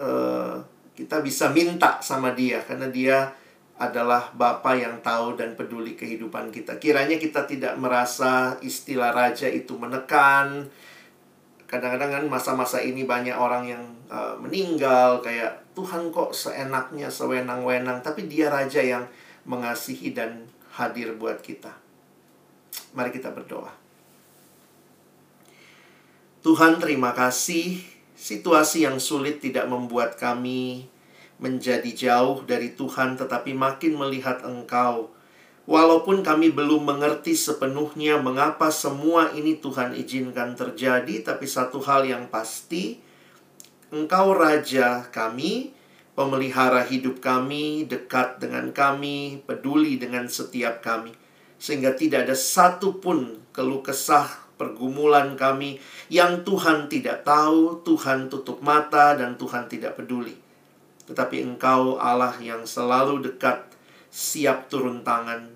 Speaker 2: eh, kita bisa minta sama dia karena dia adalah Bapa yang tahu dan peduli kehidupan kita. Kiranya kita tidak merasa istilah raja itu menekan, kadang-kadang kan masa-masa ini banyak orang yang uh, meninggal kayak Tuhan kok seenaknya sewenang-wenang tapi dia raja yang mengasihi dan hadir buat kita. Mari kita berdoa. Tuhan terima kasih situasi yang sulit tidak membuat kami menjadi jauh dari Tuhan tetapi makin melihat Engkau. Walaupun kami belum mengerti sepenuhnya mengapa semua ini Tuhan izinkan terjadi, tapi satu hal yang pasti, Engkau Raja kami, pemelihara hidup kami, dekat dengan kami, peduli dengan setiap kami. Sehingga tidak ada satupun keluh kesah pergumulan kami yang Tuhan tidak tahu, Tuhan tutup mata, dan Tuhan tidak peduli. Tetapi Engkau Allah yang selalu dekat, siap turun tangan.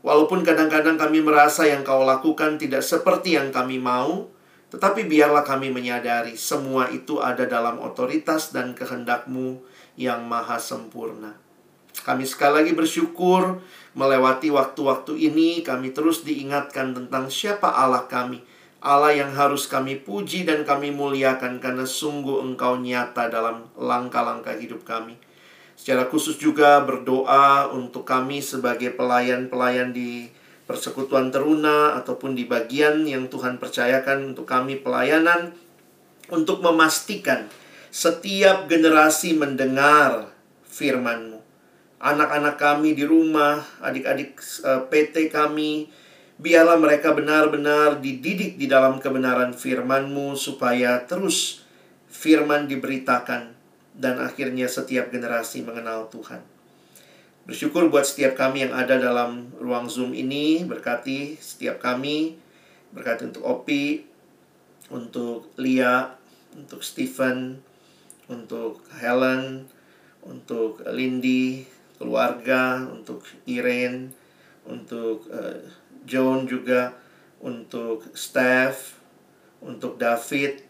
Speaker 2: Walaupun kadang-kadang kami merasa yang kau lakukan tidak seperti yang kami mau, tetapi biarlah kami menyadari semua itu ada dalam otoritas dan kehendakmu yang maha sempurna. Kami sekali lagi bersyukur melewati waktu-waktu ini kami terus diingatkan tentang siapa Allah kami. Allah yang harus kami puji dan kami muliakan karena sungguh Engkau nyata dalam langkah-langkah hidup kami. Secara khusus juga berdoa untuk kami sebagai pelayan-pelayan di persekutuan teruna ataupun di bagian yang Tuhan percayakan untuk kami pelayanan untuk memastikan setiap generasi mendengar firman-Mu. Anak-anak kami di rumah, adik-adik eh, PT kami, Biarlah mereka benar-benar dididik di dalam kebenaran firman-Mu supaya terus firman diberitakan dan akhirnya setiap generasi mengenal Tuhan. Bersyukur buat setiap kami yang ada dalam ruang Zoom ini, berkati setiap kami, berkati untuk Opi, untuk Lia, untuk Stephen, untuk Helen, untuk Lindy, keluarga, untuk Irene, untuk uh, John juga untuk Steph, untuk David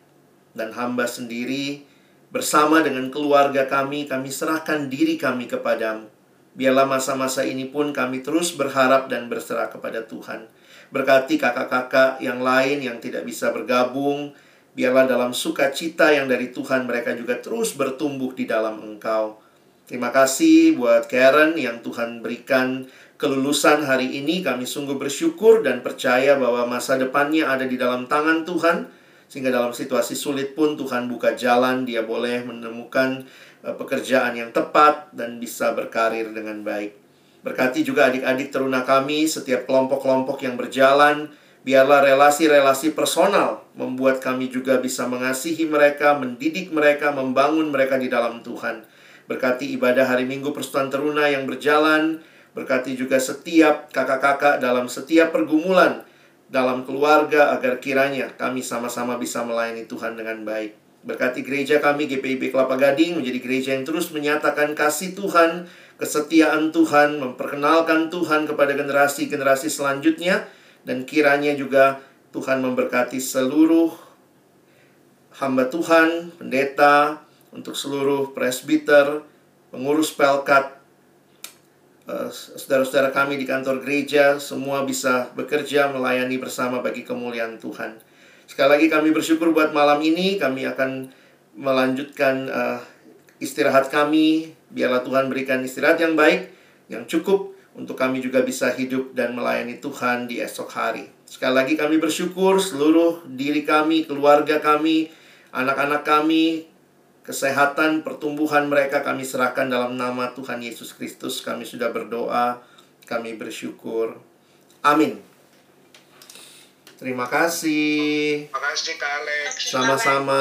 Speaker 2: dan hamba sendiri. Bersama dengan keluarga kami kami serahkan diri kami kepadamu. Biarlah masa-masa ini pun kami terus berharap dan berserah kepada Tuhan. Berkati kakak-kakak yang lain yang tidak bisa bergabung, biarlah dalam sukacita yang dari Tuhan mereka juga terus bertumbuh di dalam Engkau. Terima kasih buat Karen yang Tuhan berikan kelulusan hari ini kami sungguh bersyukur dan percaya bahwa masa depannya ada di dalam tangan Tuhan sehingga dalam situasi sulit pun Tuhan buka jalan dia boleh menemukan pekerjaan yang tepat dan bisa berkarir dengan baik. Berkati juga adik-adik teruna kami setiap kelompok-kelompok yang berjalan biarlah relasi-relasi personal membuat kami juga bisa mengasihi mereka, mendidik mereka, membangun mereka di dalam Tuhan. Berkati ibadah hari Minggu Persatuan Teruna yang berjalan, Berkati juga setiap kakak-kakak dalam setiap pergumulan dalam keluarga agar kiranya kami sama-sama bisa melayani Tuhan dengan baik. Berkati gereja kami GPIB Kelapa Gading menjadi gereja yang terus menyatakan kasih Tuhan, kesetiaan Tuhan, memperkenalkan Tuhan kepada generasi-generasi selanjutnya dan kiranya juga Tuhan memberkati seluruh hamba Tuhan, pendeta, untuk seluruh presbiter, pengurus pelkat, Eh, saudara-saudara kami di kantor gereja semua bisa bekerja melayani bersama bagi kemuliaan Tuhan. Sekali lagi kami bersyukur buat malam ini kami akan melanjutkan uh, istirahat kami. Biarlah Tuhan berikan istirahat yang baik, yang cukup untuk kami juga bisa hidup dan melayani Tuhan di esok hari. Sekali lagi kami bersyukur seluruh diri kami, keluarga kami, anak-anak kami, kesehatan, pertumbuhan mereka kami serahkan dalam nama Tuhan Yesus Kristus. Kami sudah berdoa, kami bersyukur. Amin. Terima kasih.
Speaker 5: Terima kasih Kak Alex.
Speaker 2: Sama-sama.